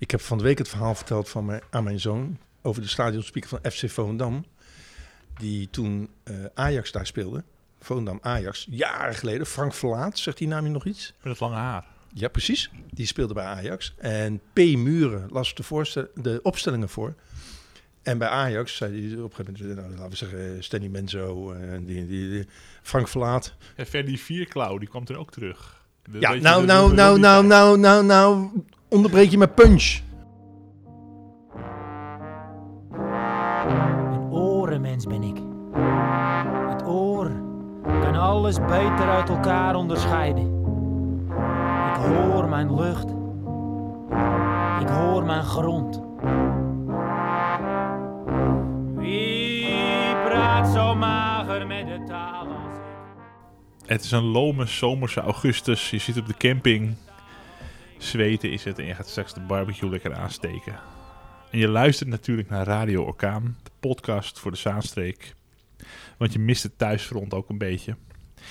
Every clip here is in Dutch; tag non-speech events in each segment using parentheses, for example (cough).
Ik heb van de week het verhaal verteld van mijn, aan mijn zoon over de stadionspeaker van FC Volendam. Die toen eh, Ajax daar speelde. Volendam Ajax, jaren geleden. Frank Verlaat, zegt die naam je nog iets? Met het lange haar. Ja, precies. Die speelde bij Ajax. En P. Muren las de, de opstellingen voor. En bij Ajax zei hij op een gegeven moment, nou, laten we zeggen, Stanley Menzo, uh, die, die, die, Frank Verlaat. En Ferdy Vierklauw, die kwam toen ook terug. De, ja, nou, nou, nou, nou, nou, nou, nou, onderbreek je met punch. Een orenmens ben ik. Het oor kan alles beter uit elkaar onderscheiden. Ik hoor mijn lucht. Ik hoor mijn grond. Wie praat zo mager met de taal als ik? Het is een lome zomerse augustus. Je zit op de camping. Zweten is het en je gaat straks de barbecue lekker aansteken. En je luistert natuurlijk naar Radio Orkaan, de podcast voor de Zaanstreek. Want je mist het thuisfront ook een beetje.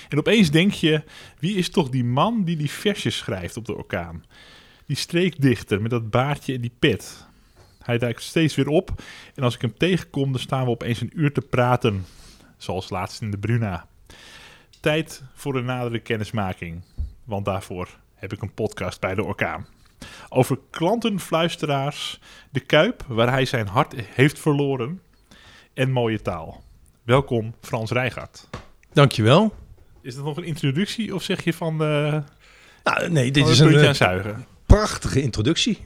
En opeens denk je, wie is toch die man die die versjes schrijft op de orkaan? Die streekdichter met dat baardje en die pet. Hij duikt steeds weer op en als ik hem tegenkom, dan staan we opeens een uur te praten. Zoals laatst in de Bruna. Tijd voor een nadere kennismaking. Want daarvoor heb ik een podcast bij de orkaan. Over klantenfluisteraars, de Kuip, waar hij zijn hart heeft verloren, en mooie taal. Welkom Frans Rijgaard. Dankjewel. Is dat nog een introductie of zeg je van... Uh, nou, nee, dit is een, zuigen? prachtige introductie.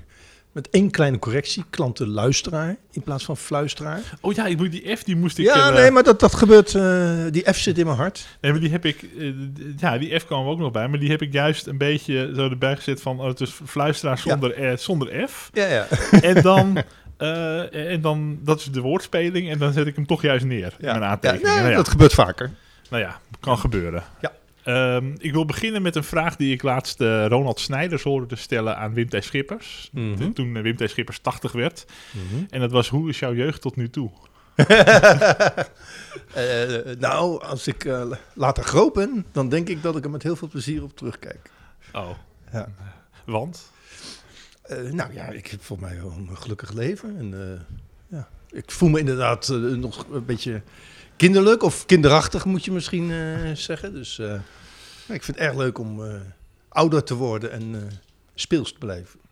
Met één kleine correctie. Klantenluisteraar in plaats van fluisteraar. Oh ja, ik moet die F, die moest ik... Ja, nee, maar dat, dat gebeurt... Uh, die F zit in mijn hart. Nee, maar die heb ik... Uh, ja, die F kwam ook nog bij. Maar die heb ik juist een beetje zo erbij gezet van... Oh, het is fluisteraar zonder, ja. zonder F. Ja, ja. (laughs) En dan... En dan, dat is de woordspeling. En dan zet ik hem toch juist neer ja. in mijn aantekeningen. Ja, nee, nou ja. Dat gebeurt vaker. Nou ja, kan gebeuren. Ja. Um, ik wil beginnen met een vraag die ik laatst uh, Ronald Snijders hoorde stellen aan Wim T. Schippers. Mm -hmm. Toen uh, Wim T. Schippers 80 werd. Mm -hmm. En dat was, hoe is jouw jeugd tot nu toe? uh, (laughs) nou, als ik later groot ben, dan denk ik dat ik er met heel veel plezier op terugkijk. Oh. Ja. Want? nou ja, ik heb voor mij wel een gelukkig leven. En, ja, ik voel me inderdaad nog een beetje kinderlijk of kinderachtig moet je misschien uh, zeggen. Dus uh, ik vind het erg leuk om uh, ouder te worden en speels te blijven.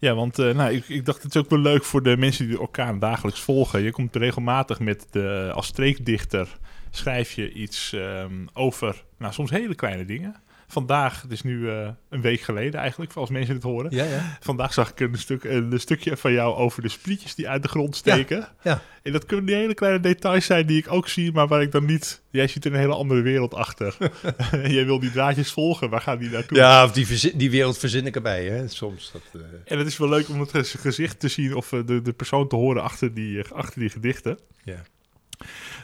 Ja, want nou, ik, ik, dacht het is ook wel leuk voor de mensen die de orkaan dagelijks volgen. Je komt regelmatig met de, als streekdichter schrijf je iets um, over nou, soms hele kleine dingen. Vandaag, het is nu uh, een week geleden eigenlijk, als mensen het horen. Ja, ja. Vandaag zag ik een, stuk, een stukje van jou over de splietjes die uit de grond steken. Ja, ja. En dat kunnen die hele kleine details zijn die ik ook zie, maar waar ik dan niet... Jij ziet er een hele andere wereld achter. (laughs) (laughs) Jij wil die draadjes volgen, waar gaan die naartoe? Ja, of die, die wereld verzin ik erbij, hè, soms. Dat, uh... En het is wel leuk om het gezicht te zien of de, de persoon te horen achter die, achter die gedichten. Ja.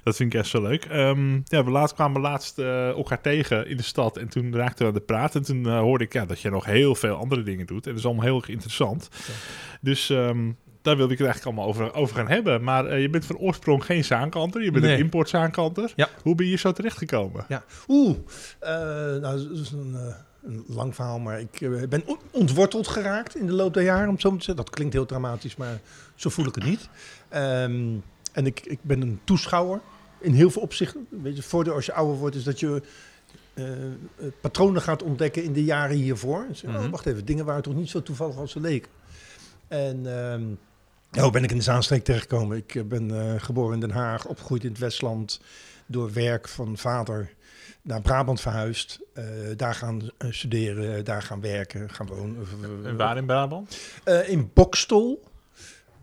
Dat vind ik echt zo leuk. Um, ja, we laatst kwamen laatst uh, elkaar tegen in de stad en toen raakten we aan de praat. En toen uh, hoorde ik ja, dat je nog heel veel andere dingen doet. En dat is allemaal heel erg interessant. Ja. Dus um, daar wilde ik het eigenlijk allemaal over, over gaan hebben. Maar uh, je bent van oorsprong geen zaankanter. Je bent Nee. een importzaankanter. Ja. Hoe ben je hier zo terechtgekomen? Ja. Oeh, nou, dat is een, een, lang verhaal, maar ik ben ontworteld geraakt in de loop der jaren, om zo te zeggen. Dat klinkt heel dramatisch, maar zo voel ik het niet. Um, en ik, ik ben een toeschouwer in heel veel opzichten. Weet je, het voordeel als je ouder wordt is dat je uh, patronen gaat ontdekken in de jaren hiervoor. Dus, Mhm. oh, wacht even, dingen waren toch niet zo toevallig als ze leken. En um, hoe ben ik in de Zaanstreek terechtgekomen? Ik uh, ben uh, geboren in Den Haag, opgegroeid in het Westland. Door werk van vader naar Brabant verhuisd. Uh, daar gaan studeren, daar gaan werken, gaan wonen. En waar in Brabant? In Bokstol.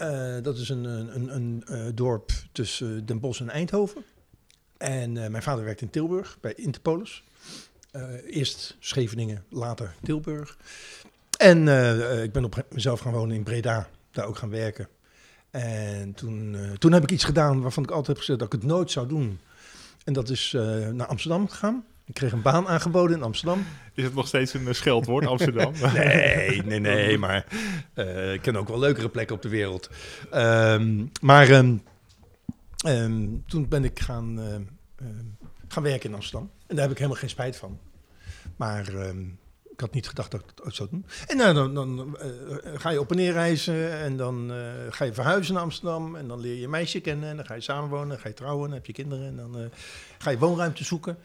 Uh, dat is een, een, een, een dorp tussen Den Bosch en Eindhoven. En uh, mijn vader werkt in Tilburg bij Interpolis. Eerst Scheveningen, later Tilburg. En ik ben op mezelf gaan wonen in Breda, daar ook gaan werken. En toen, toen heb ik iets gedaan waarvan ik altijd heb gezegd dat ik het nooit zou doen. En dat is naar Amsterdam gegaan. Ik kreeg een baan aangeboden in Amsterdam. Is het nog steeds een scheldwoord, Amsterdam? (laughs) nee, nee, nee, (laughs) maar uh, ik ken ook wel leukere plekken op de wereld. Um, maar um, um, toen ben ik gaan, gaan werken in Amsterdam. En daar heb ik helemaal geen spijt van. Maar ik had niet gedacht dat ik het ooit zou doen. En nou, dan, dan eh, ga je op en neer reizen en dan eh, ga je verhuizen naar Amsterdam. En dan leer je een meisje kennen en dan ga je samenwonen, dan ga je trouwen, dan heb je kinderen en dan eh, ga je woonruimte zoeken.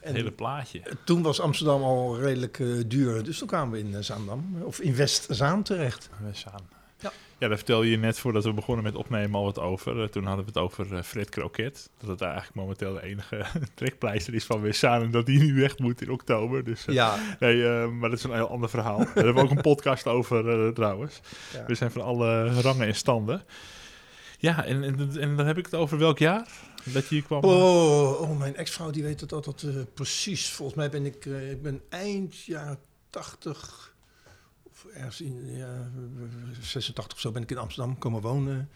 En Het hele plaatje. toen was Amsterdam al redelijk eh, duur, dus toen kwamen we in eh, Zaandam, of in West-Zaan terecht. Westzaan. Ja. Daar vertelde je net voordat we begonnen met opnemen al wat over. Eh, toen hadden we het over eh, Fred Kroket. Dat het daar eigenlijk momenteel de enige (laughs) trekpleister is van Westzaan. En dat die nu weg moet in oktober. Dus, eh, Ja, nee, maar dat is een heel ander verhaal. Daar hebben we ook een (laughs) podcast over trouwens. Ja. We zijn van alle rangen en standen. Ja, en, en, en dan heb ik het over welk jaar? Dat je hier kwam? Oh, oh, mijn ex-vrouw die weet het altijd precies. Volgens mij ben ik, ik ben eind jaren 80 of ergens in ja, 86 of zo ben ik in Amsterdam komen wonen.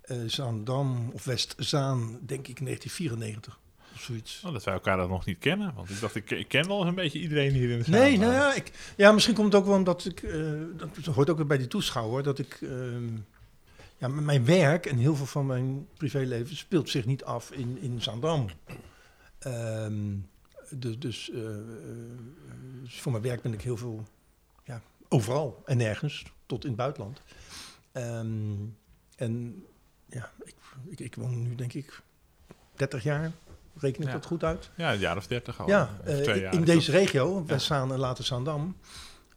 Eh Zaandam of Westzaan, denk ik 1994 of zoiets. Oh, dat wij elkaar dan nog niet kennen. Want ik dacht, ik, ik ken wel een beetje iedereen hier in de zaal. Nee, nou ja, ik, ja, misschien komt het ook wel omdat ik, eh, dat hoort ook weer bij die toeschouwer, dat ik, ehm, ja, mijn werk en heel veel van mijn privéleven speelt zich niet af in, in Zaandam. Ehm, dus, dus, eh, dus voor mijn werk ben ik heel veel, overal en nergens, tot in het buitenland. Ehm, en ja, ik, ik, ik woon nu denk ik 30 jaar, reken ik Ja. dat goed uit? Ja, een jaar of dertig al. Ja, eh, twee in- jaar in is deze dat. regio, Westzaan en later Zaandam.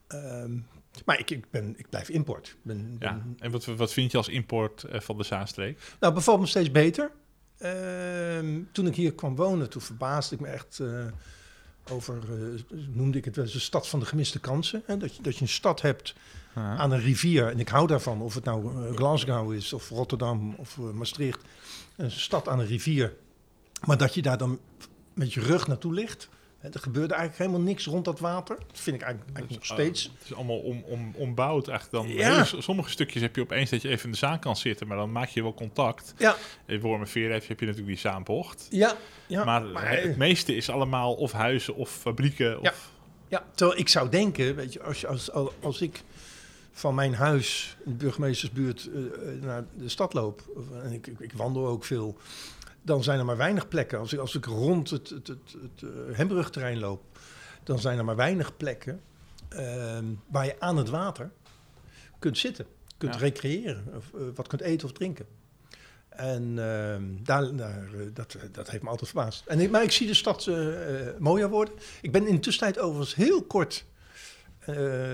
Ehm, maar ik, ik, ben, ik blijf import. Ben, Ja, ben- en wat, wat vind je als import eh, van de Zaanstreek? nou, bevalt me steeds beter. Ehm, toen ik hier kwam wonen, toen verbaasde ik me echt eh, over, eh, noemde ik het wel eens de stad van de gemiste kansen. Hè? Dat, je, dat je een stad hebt aan een rivier, en ik hou daarvan, of het nou eh, Glasgow is, of Rotterdam, of eh, Maastricht. Een stad aan een rivier, maar dat je daar dan met je rug naartoe ligt. Er gebeurde eigenlijk helemaal niks rond dat water. Dat vind ik eigenlijk, eigenlijk nog steeds. Oh, het is allemaal om, om, ombouwd. Eigenlijk dan Ja. hele- sommige stukjes heb je opeens dat je even in de zaan kan zitten, maar dan maak je wel contact. Ja, In Wormerveer heb je heb je natuurlijk die zaanbocht. ja, ja. maar, maar, het meeste is allemaal of huizen of fabrieken. Ja. Of, Ja, terwijl ik zou denken, weet je, als, als, als, als ik van mijn huis in de burgemeestersbuurt eh, eh, naar de stad loop, of- en ik, ik, ik wandel ook veel, dan zijn er maar weinig plekken. Als ik, als ik rond het, het, het, het eh, Hembrugterrein loop, dan zijn er maar weinig plekken ehm, waar je aan het water kunt zitten, kunt Ja. recreëren, of eh, wat kunt eten of drinken. En ehm, daar, daar, eh, dat, dat heeft me altijd verbaasd. En ik, maar ik zie de stad mooier worden. Ik ben in de tussentijd overigens heel kort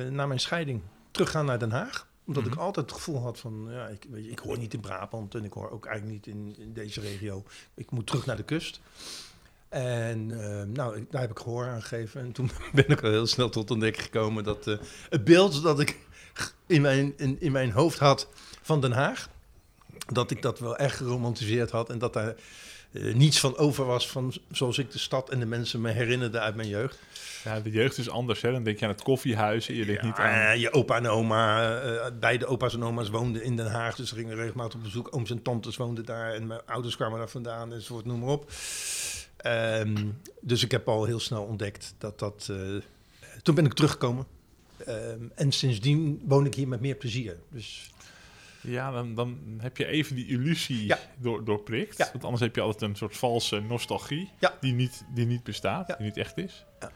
na mijn scheiding teruggaan naar Den Haag. Omdat ik Mhm. altijd het gevoel had van, ja, ik, weet je, ik hoor niet in Brabant en ik hoor ook eigenlijk niet in, in deze regio. Ik moet terug naar de kust. En eh, nou, ik- daar heb ik gehoor aan gegeven. En toen (laughs) ben ik al heel snel tot ontdekking gekomen dat eh, het beeld dat ik in mijn, in, in mijn hoofd had van Den Haag, dat ik dat wel echt geromantiseerd had en dat daar eh, niets van over was van zoals ik de stad en de mensen me herinnerde uit mijn jeugd. ja, de jeugd is anders. Hè? Dan denk je aan het koffiehuis en je denkt niet aan... Eh, je opa en oma, eh, beide opa's en oma's woonden in Den Haag, dus ze gingen regelmatig op bezoek. Ooms en tantes woonden daar en mijn ouders kwamen daar vandaan enzovoort, noem maar op. Ehm, dus ik heb al heel snel ontdekt dat dat... toen ben ik teruggekomen. Ehm, en sindsdien woon ik hier met meer plezier. Dus Ja, dan, dan heb je even die illusie Ja. door, doorprikt. Ja. Want anders heb je altijd een soort valse nostalgie Ja. die, niet, die niet bestaat, die niet echt is. Ja.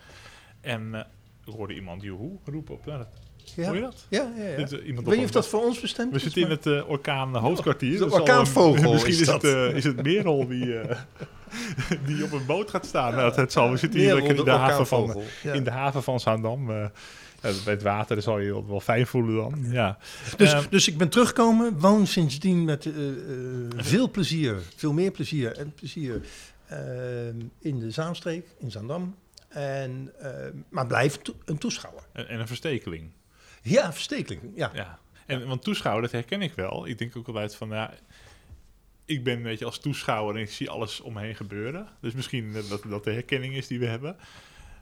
En eh, ik hoorde iemand joehoe roepen op. Ja, Hoor je dat? ja, ja, ja. Dit, eh, Ik iemand weet niet of dat voor ons bestemd We is. zitten in het eh, orkaan hoofdkwartier. De Dat is al, orkaanvogel (laughs) misschien is is, dat. het, eh, is het Merel die, (laughs) (laughs) die op een boot gaat staan. Nou, het zal. We zitten hier in de, haven van. Ja. in de haven van Zaandam. eh, ja, bij het water zal je wel fijn voelen dan. Ja. Dus, Eh, dus ik ben teruggekomen, woon sindsdien met eh, eh, veel plezier, veel meer plezier en plezier eh, in de Zaanstreek, in Zaandam. En, eh, maar blijf to- een toeschouwer. en, en een verstekeling. Ja, verstekeling. Ja. Ja. En, want toeschouwer, dat herken ik wel. Ik denk ook altijd van, ja, ik ben een beetje als toeschouwer en ik zie alles om me heen gebeuren. Dus misschien dat- dat de herkenning is die we hebben.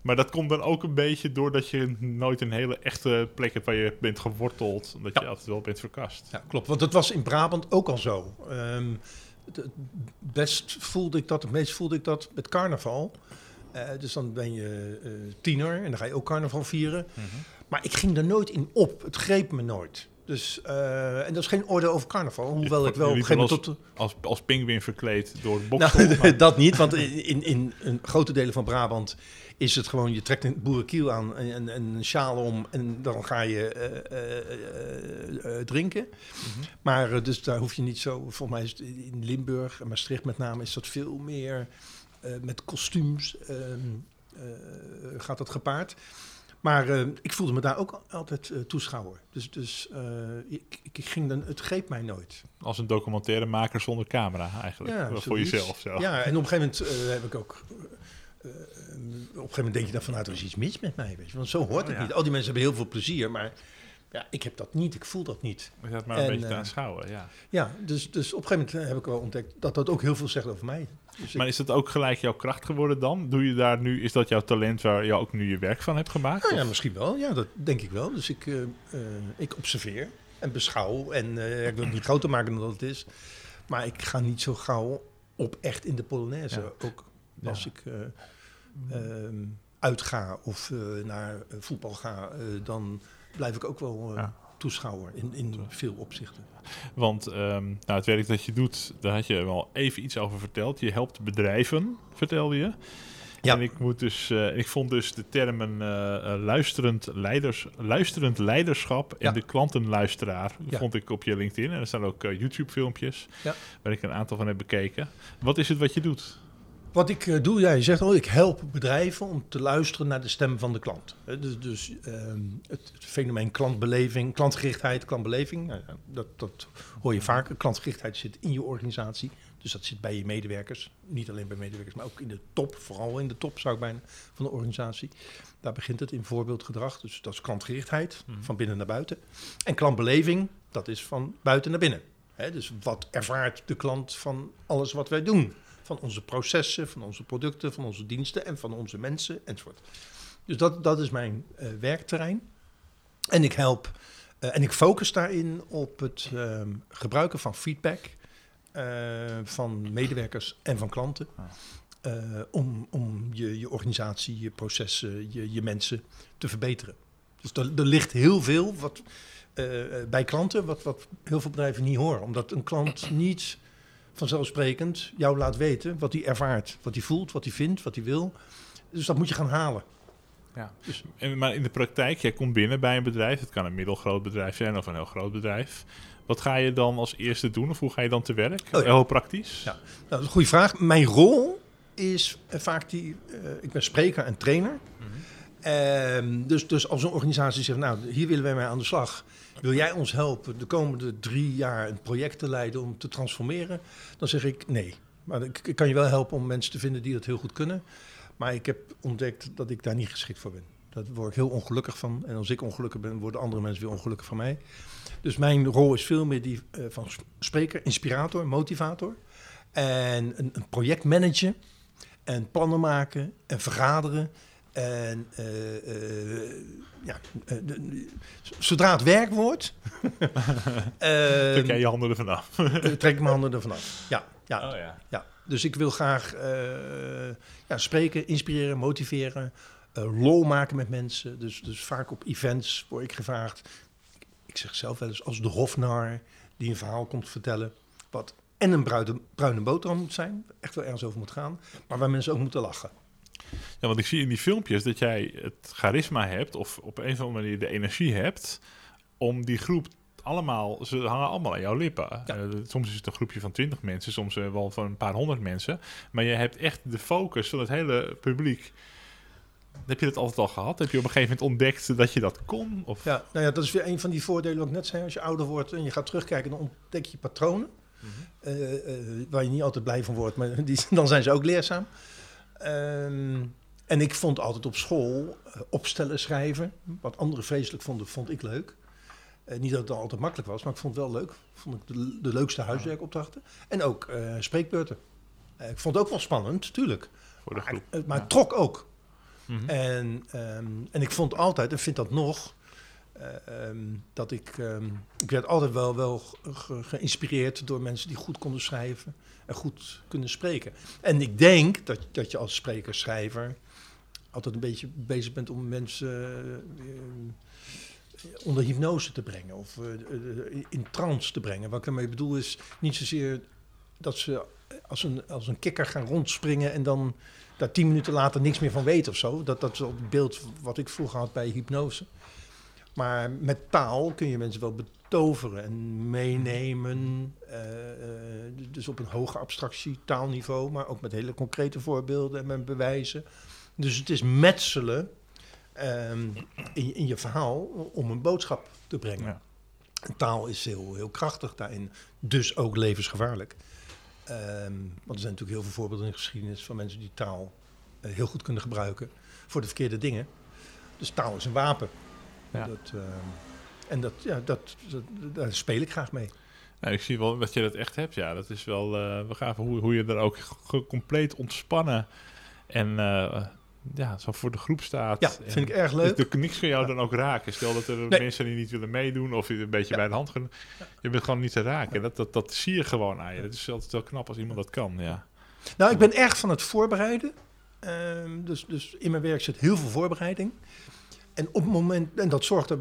Maar dat komt dan ook een beetje doordat je nooit een hele echte plek hebt waar je bent geworteld. Omdat Ja. je altijd wel bent verkast. ja, klopt. Want dat was in Brabant ook al zo. Ehm, het- best voelde ik dat, het meest voelde ik dat met carnaval. Eh, dus dan ben je eh, tiener en dan ga je ook carnaval vieren. Maar ik ging er nooit in op. Het greep me nooit. Dus, eh, en dat is geen orde over carnaval. Hoewel ik wel op een Jullie gegeven moment was- tot... Als, als pinguïn verkleed door het. Nou, (laughs) maar- dat niet, want in, in, in grote delen van Brabant is het gewoon... je trekt een boerenkiel aan en, en, en een sjaal om en dan ga je eh, eh, drinken. Mhm. Maar dus daar hoef je niet zo... Volgens mij is het in Limburg en Maastricht met name... is dat veel meer met kostuums ehm, eh, gaat dat gepaard. Maar eh, ik voelde me daar ook altijd eh, toeschouwer. Dus, dus eh, ik, ik ging dan, het greep mij nooit. Als een documentairemaker zonder camera eigenlijk. Ja, voor zoiets. jezelf zo. Ja, en op een gegeven moment eh, heb ik ook. op een gegeven moment denk je dan vanuit er is iets mis met mij, weet je, want zo hoort Oh, het ja. niet. Al die mensen hebben heel veel plezier, maar ja, ik heb dat niet, ik voel dat niet. Je zat maar een En, beetje te eh, aanschouwen, ja. Ja, dus, dus op een gegeven moment heb ik wel ontdekt dat dat ook heel veel zegt over mij. Dus ik- Maar is dat ook gelijk jouw kracht geworden dan? Doe je daar nu, is dat jouw talent waar je ook nu je werk van hebt gemaakt? nou ja, misschien wel, ja, dat denk ik wel. Dus ik, eh, eh, ik observeer en beschouw en eh, ik wil het niet groter maken dan dat het is, maar ik ga niet zo gauw op echt in de Polonaise. Ja. Ook als Ja. ik eh, ehm, uitga of eh, naar eh, voetbal ga, eh, dan blijf ik ook wel Ja. toeschouwer in, in veel opzichten. Want ehm, nou, het werk dat je doet, daar had je wel even iets over verteld. Je helpt bedrijven, vertelde je. Ja. En ik, moet dus, eh, ik vond dus de termen eh, luisterend, leiders, luisterend leiderschap en Ja. de klantenluisteraar Ja. vond ik op je LinkedIn. En er staan ook YouTube-filmpjes Ja. waar ik een aantal van heb bekeken. Wat is het wat je doet? Wat ik eh, doe, ja, je zegt al, ik help bedrijven om te luisteren naar de stem van de klant. Dus dus ehm, het, het fenomeen klantbeleving, klantgerichtheid, klantbeleving, nou ja, dat, dat hoor je vaker. Klantgerichtheid zit in je organisatie, dus dat zit bij je medewerkers. Niet alleen bij medewerkers, maar ook in de top, vooral in de top zou ik bijna, van de organisatie. Daar begint het in voorbeeldgedrag, dus dat is klantgerichtheid, Mhm. van binnen naar buiten. En klantbeleving, dat is van buiten naar binnen. Dus wat ervaart de klant van alles wat wij doen? Van onze processen, van onze producten, van onze diensten en van onze mensen enzovoort. Dus dat, dat is mijn eh, werkterrein. En ik help eh, en ik focus daarin op het ehm, gebruiken van feedback eh, van medewerkers en van klanten. Ah. om om je, je organisatie, je processen, je, je mensen te verbeteren. Dus er, er ligt heel veel wat, bij klanten wat, wat heel veel bedrijven niet horen. Omdat een klant niet vanzelfsprekend jou laat weten wat hij ervaart, wat hij voelt, wat hij vindt, wat hij wil. Dus dat moet je gaan halen. En, maar in de praktijk, jij komt binnen bij een bedrijf. Het kan een middelgroot bedrijf zijn of een heel groot bedrijf. Wat ga je dan als eerste doen of hoe ga je dan te werk? Oh ja. Heel praktisch. Ja. Nou, dat is een goede vraag. Mijn rol is eh, vaak die. eh, ik ben spreker en trainer. Ehm, dus, dus als een organisatie zegt, nou, hier willen wij mee aan de slag. Wil jij ons helpen de komende drie jaar een project te leiden om te transformeren? Dan zeg ik nee. Maar ik, kan je wel helpen om mensen te vinden die dat heel goed kunnen. Maar ik heb ontdekt dat ik daar niet geschikt voor ben. Daar word ik heel ongelukkig van. En als ik ongelukkig ben, worden andere mensen weer ongelukkig van mij. Dus mijn rol is veel meer die eh, van sp- spreker, inspirator, motivator. En een, een project managen. En plannen maken. En vergaderen. En eh, eh, ja, eh, zodra het werk wordt, (laughs) Trek jij je handen ervan af. trek ik mijn handen ervan af. Ja, ja, Oh ja. ja. Dus ik wil graag ja, spreken, inspireren, motiveren, lol maken met mensen. Dus, dus vaak op events word ik gevraagd. Ik zeg zelf wel eens als de hofnar die een verhaal komt vertellen. Wat en een bruine, bruine boterham moet zijn. Echt wel ergens over moet gaan. Maar waar mensen ook moeten lachen. Ja, want ik zie in die filmpjes dat jij het charisma hebt, of op een of andere manier de energie hebt, om die groep allemaal, ze hangen allemaal aan jouw lippen. Ja. Eh, soms is het een groepje van twintig mensen, soms eh, wel van een paar honderd mensen. Maar je hebt echt de focus van het hele publiek. Heb je dat altijd al gehad? Heb je op een gegeven moment ontdekt dat je dat kon? Of? Ja, nou ja, dat is weer een van die voordelen wat ik net zei. Als je ouder wordt en je gaat terugkijken, dan ontdek je patronen. eh, eh, waar je niet altijd blij van wordt, maar (laughs) die, dan zijn ze ook leerzaam. Ehm, en ik vond altijd op school eh, opstellen schrijven. Wat anderen vreselijk vonden, vond ik leuk. Eh, niet dat het altijd makkelijk was, maar ik vond het wel leuk. Vond ik de, de leukste huiswerkopdrachten. En ook eh, spreekbeurten. Ik vond het ook wel spannend, tuurlijk. Voor de Maar, groep. maar Ja. het trok ook. Mhm. En, ehm, en ik vond altijd, en vind dat nog, eh, ehm, dat ik, ehm, ik werd altijd wel, wel ge- ge- geïnspireerd door mensen die goed konden schrijven en goed kunnen spreken. En ik denk dat, dat je als spreker, schrijver, altijd een beetje bezig bent om mensen onder hypnose te brengen of eh, eh, in trance te brengen. Wat ik daarmee bedoel is niet zozeer dat ze als een, als een kikker gaan rondspringen en dan daar tien minuten later niks meer van weten of zo. Dat, dat is het beeld wat ik vroeger had bij hypnose. Maar met taal kun je mensen wel betoveren en meenemen. eh, eh, dus op een hoge abstractie taalniveau, maar ook met hele concrete voorbeelden en met bewijzen. Dus het is metselen ehm, in, in je verhaal om een boodschap te brengen. Ja. Taal is heel, heel krachtig daarin, dus ook levensgevaarlijk. Ehm, want er zijn natuurlijk heel veel voorbeelden in de geschiedenis van mensen die taal eh, heel goed kunnen gebruiken voor de verkeerde dingen. Dus taal is een wapen. Ja. Dat, ehm, en dat, ja, dat, dat, daar speel ik graag mee. Nou, ik zie wel dat je dat echt hebt. Ja, dat is wel uh, we gaven hoe, hoe je er ook compleet ontspannen en eh, ja, zo voor de groep staat. Ja, vind ik erg leuk. Dus er niks kan jou Ja. dan ook raken. Stel dat er Nee. mensen die niet willen meedoen of je een beetje Ja. bij de hand gaan. Je bent gewoon niet te raken. En dat, dat, dat zie je gewoon aan je. Dat is altijd wel knap als iemand dat kan. Ja. Nou, ik ben erg van het voorbereiden. Ehm, dus, dus in mijn werk zit heel veel voorbereiding. En op het moment, en dat zorgt er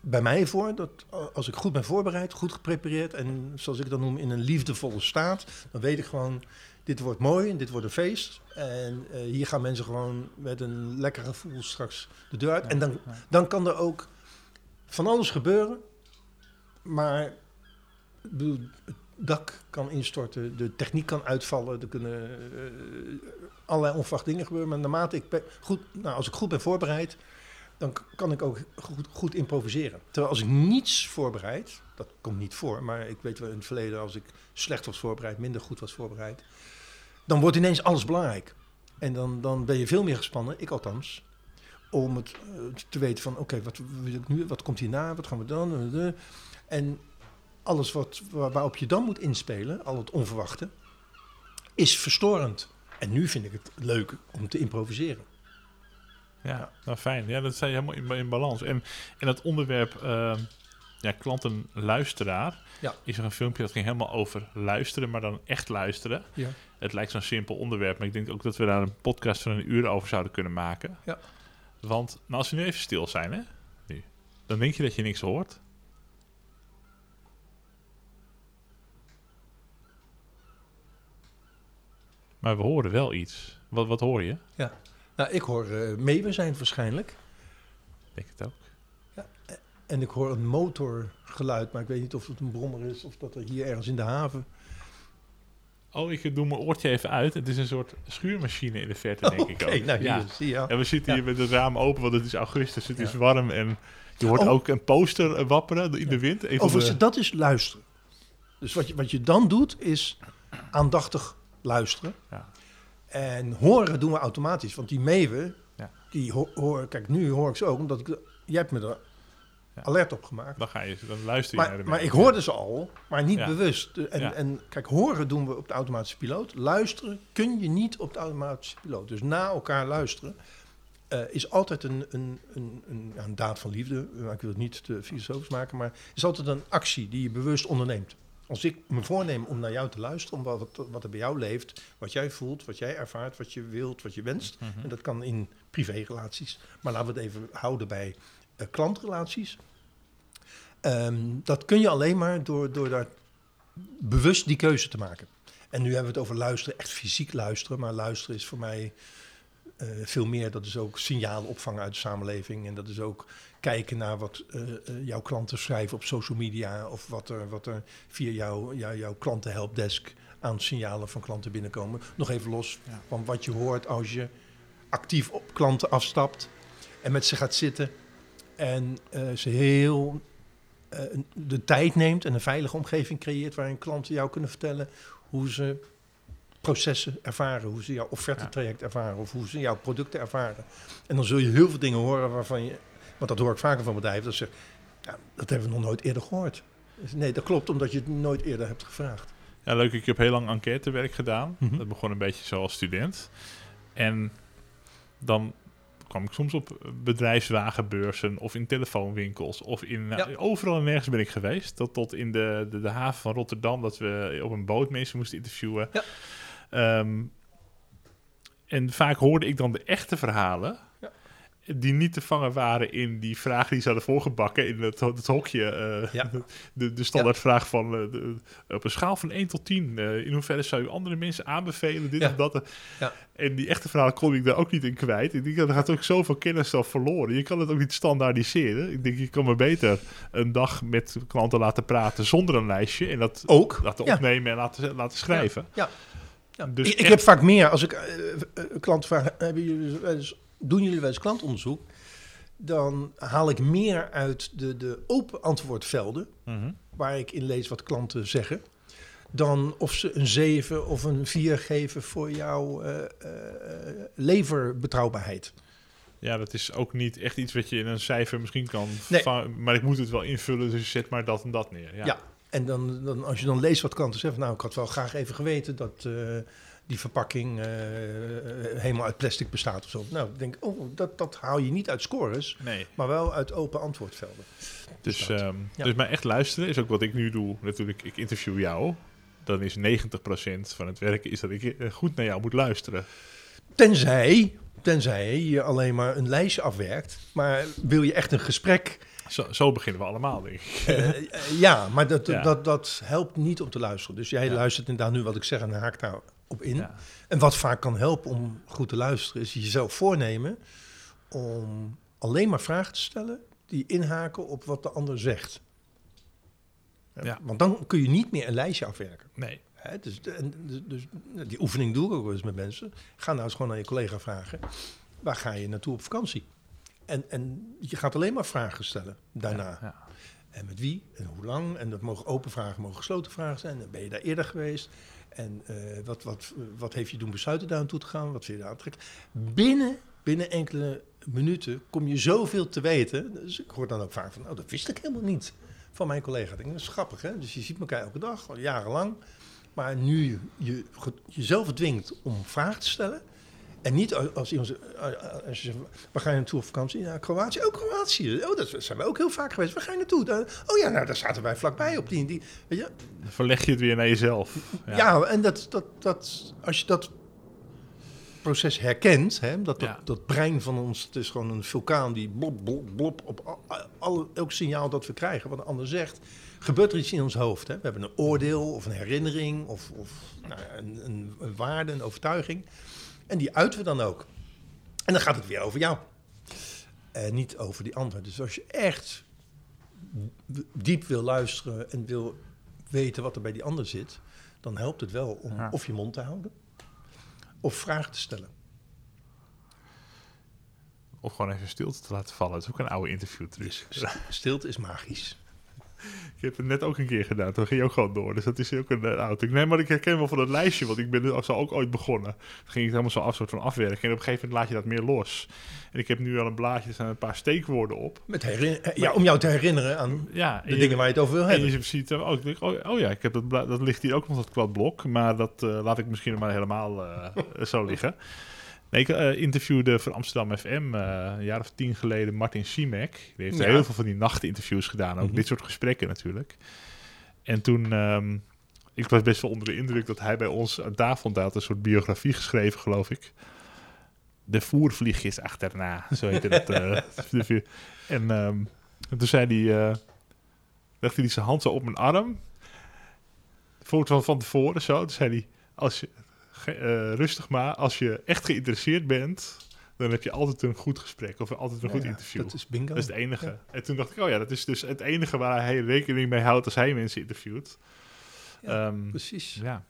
bij mij voor dat als ik goed ben voorbereid, goed geprepareerd en zoals ik dat noem in een liefdevolle staat, dan weet ik gewoon, dit wordt mooi en dit wordt een feest. En eh, hier gaan mensen gewoon met een lekker gevoel straks de deur uit. en dan, dan kan er ook van alles gebeuren, maar bedoel, het dak kan instorten, de techniek kan uitvallen, er kunnen eh, allerlei onverwachte dingen gebeuren. Maar naarmate ik ben, goed, nou, als ik goed ben voorbereid, dan kan ik ook goed, improviseren. Terwijl als ik niets voorbereid, dat komt niet voor, maar ik weet wel in het verleden als ik slecht was voorbereid, minder goed was voorbereid, dan wordt ineens alles belangrijk. En dan, dan ben je veel meer gespannen, ik althans, om het eh, te weten van oké, wat wil ik nu, wat komt hierna, wat gaan we dan? Eh, eh. En alles wat, waar- waarop je dan moet inspelen, al het onverwachte, is verstorend. En nu vind ik het leuk om te improviseren. Ja, nou fijn. Ja, dat zijn helemaal in, in balans. En, en dat onderwerp eh, ja, klanten-luisteraar Ja. is er een filmpje dat ging helemaal over luisteren, maar dan echt luisteren. Ja. Het lijkt zo'n simpel onderwerp, maar ik denk ook dat we daar een podcast van een uur over zouden kunnen maken. Ja. Want nou, als we nu even stil zijn, hè, nu, dan denk je dat je niks hoort. Maar we horen wel iets. Wat, wat hoor je? Nou, ik hoor eh meeuwen zijn waarschijnlijk. Ik denk het ook. En ik hoor een motorgeluid, maar ik weet niet of het een brommer is of dat er hier ergens in de haven. Oh, ik doe mijn oortje even uit. Het is een soort schuurmachine in de verte, denk ik Oké, ook. nou hier, ja. zie je. ja, we zitten hier Ja. met het raam open, want het is augustus. Het is Ja. warm en je hoort Oh. ook een poster eh, wapperen in de wind. Overigens, de- dat is luisteren. Dus wat je, wat je dan doet, is aandachtig luisteren. Ja. En horen doen we automatisch. Want die meeuwen, Ja. die ho- horen... Kijk, nu hoor ik ze ook, omdat ik... Jij hebt me er Ja. alert op gemaakt. Dan, ga je, dan luister je naar Maar, de maar ik hoorde ze al, maar niet Ja. bewust. En, Ja. en kijk, horen doen we op de automatische piloot. Luisteren kun je niet op de automatische piloot. Dus na elkaar luisteren eh, is altijd een, een, een, een, daad van liefde. Maar Ik wil het niet te filosofisch maken, maar is altijd een actie die je bewust onderneemt. Als ik me voorneem om naar jou te luisteren, om wat, wat er bij jou leeft, wat jij voelt, wat jij ervaart, wat je wilt, wat je wenst. Mhm. En dat kan in privérelaties. Maar laten we het even houden bij eh, klantrelaties. Ehm, dat kun je alleen maar door, door daar bewust die keuze te maken. En nu hebben we het over luisteren, echt fysiek luisteren. Maar luisteren is voor mij eh, veel meer. Dat is ook signalen opvangen uit de samenleving. En dat is ook kijken naar wat eh, eh, jouw klanten schrijven op social media. Of wat er, wat er via jou, jou, jouw klantenhelpdesk aan signalen van klanten binnenkomen. Nog even los Ja. van wat je hoort als je actief op klanten afstapt. En met ze gaat zitten. En eh, ze heel de tijd neemt en een veilige omgeving creëert waarin klanten jou kunnen vertellen hoe ze processen ervaren, hoe ze jouw offertetraject ervaren of hoe ze jouw producten ervaren. En dan zul je heel veel dingen horen waarvan je, want dat hoor ik vaker van bedrijven, dat ze zeggen, ja, dat hebben we nog nooit eerder gehoord. Dus Nee, dat klopt, omdat je het nooit eerder hebt gevraagd. Ja, leuk. Ik heb heel lang enquêtewerk gedaan. Mhm. Dat begon een beetje zo als student. En dan kwam ik soms op bedrijfswagenbeurzen of in telefoonwinkels of in nou, Ja. overal en nergens ben ik geweest. Tot, tot in de, de, de haven van Rotterdam dat we op een boot mensen moesten interviewen. Ja. Ehm, en vaak hoorde ik dan de echte verhalen. Die niet te vangen waren in die vragen die ze hadden voorgebakken in het, het hokje. eh, Ja. (laughs) de, de standaardvraag van eh, de- op een schaal van 1 tot 10. eh, in hoeverre zou je andere mensen aanbevelen, dit Ja. of dat? Ja. En die echte verhalen kon ik daar ook niet in kwijt. Ik denk, dat er gaat ook zoveel kennis al verloren. Je kan het ook niet standaardiseren. Ik denk, je kan maar beter een dag met klanten laten praten zonder een lijstje. En dat Ook. laten opnemen en laten, laten schrijven. Ja. Ja. Dus ik, heb vaak meer, als ik klanten vraag, hebben jullie doen jullie wel eens klantonderzoek? Dan haal ik meer uit de, de open antwoordvelden, Mhm. waar ik in lees wat klanten zeggen, dan of ze een 7 of een 4 geven voor jouw eh, eh, leverbetrouwbaarheid. Ja, dat is ook niet echt iets wat je in een cijfer misschien kan Nee. Maar ik moet het wel invullen, dus zet maar dat en dat neer. Ja. Ja. En dan, dan, als je dan leest wat klanten zeggen, nou, ik had wel graag even geweten dat eh, die verpakking eh, helemaal uit plastic bestaat of zo. Nou, ik denk, oh, dat, dat haal je niet uit scores, Nee. maar wel uit open antwoordvelden. Dus, ehm, Ja. dus maar echt luisteren is ook wat ik nu doe. Natuurlijk, ik interview jou. Dan is 90% van het werk is dat ik eh, goed naar jou moet luisteren. Tenzij, tenzij je alleen maar een lijstje afwerkt, maar wil je echt een gesprek Zo, zo beginnen we allemaal, denk ik. Eh, ja, maar dat, Ja. Dat, dat helpt niet om te luisteren. Dus jij Ja. luistert inderdaad nu wat ik zeg en haakt daarop in. Ja. En wat vaak kan helpen om goed te luisteren, is jezelf voornemen om alleen maar vragen te stellen die inhaken op wat de ander zegt. Ja. Want dan kun je niet meer een lijstje afwerken. Nee. Hè, dus, en, dus, dus die oefening doe ik ook wel eens met mensen. Ga nou eens gewoon aan je collega vragen. Waar ga je naartoe op vakantie? En, en je gaat alleen maar vragen stellen daarna. Ja. En met wie en hoe lang. En dat mogen open vragen, mogen gesloten vragen zijn. En ben je daar eerder geweest? En eh, wat, wat, wat heeft je doen besluiten daar aan toe te gaan? Wat vind je daar aantrekkelijk? Binnen, binnen enkele minuten kom je zoveel te weten. Dus ik hoor dan ook vaak van, oh, dat wist ik helemaal niet van mijn collega. Dat is grappig, hè? Dus je ziet elkaar elke dag, al jarenlang. Maar nu je, je jezelf dwingt om vragen te stellen... En niet als, iemand zegt, eh, als je zegt, waar ga je naartoe op vakantie? Ja, Kroatië. Oh, Kroatië. Oh, dat zijn we ook heel vaak geweest. Waar ga je naartoe? Oh ja, nou, daar zaten wij vlakbij op die die. Weet je? Dan verleg je het weer naar jezelf. Ja, en dat, dat, dat, als je dat proces herkent, hè, dat, dat, Ja. dat brein van ons, het is gewoon een vulkaan die blop, blop, blop op al, elk signaal dat we krijgen, wat een ander zegt, gebeurt er iets in ons hoofd. Hè? We hebben een oordeel of een herinnering of, of nou ja, een, een, een waarde, een overtuiging. En die uiten we dan ook. En dan gaat het weer over jou. En niet over die ander. Dus als je echt diep wil luisteren en wil weten wat er bij die ander zit, dan helpt het wel om Ja. of je mond te houden of vragen te stellen. Of gewoon even stilte te laten vallen. Dat is ook een oude interviewtruc. Stilte is magisch. Ik heb het net ook een keer gedaan. Toen ging je ook gewoon door. Dus dat is ook een oud truc. Nee, maar ik herken wel van dat lijstje. Want ik ben er zo ook ooit begonnen. Toen ging ik het helemaal zo af, soort van afwerken. En op een gegeven moment laat je dat meer los. En ik heb nu al een blaadje. Er staan een paar steekwoorden op. Met herinner- eh, ja, om jou te herinneren aan Ja, de en je- dingen waar je het over wil En hebben. je ziet, eh, oh, ik denk, oh, oh ja, ik heb dat, dat ligt hier ook nog dat kladblok. Maar dat eh, laat ik misschien maar helemaal eh, (laughs) zo liggen. Nee, ik eh, interviewde voor Amsterdam FM eh, een jaar of tien geleden Martin Siemek. Die heeft Ja. heel veel van die nachtinterviews gedaan. Ook Mhm. dit soort gesprekken natuurlijk. En toen, ehm, ik was best wel onder de indruk dat hij bij ons aan tafel had. Een soort biografie geschreven, geloof ik. De voervliegjes achterna, zo heette het. eh, (laughs) en, ehm, en toen zei hij, eh, legde hij zijn hand zo op mijn arm. Voor van, van tevoren zo. Toen zei hij, als je, eh, rustig maar, als je echt geïnteresseerd bent, dan heb je altijd een goed gesprek of altijd een goed interview. Dat is bingo. Dat is het enige. Ja. En toen dacht ik, oh ja, dat is dus het enige waar hij rekening mee houdt als hij mensen interviewt. Ja, Ehm, Precies. ja.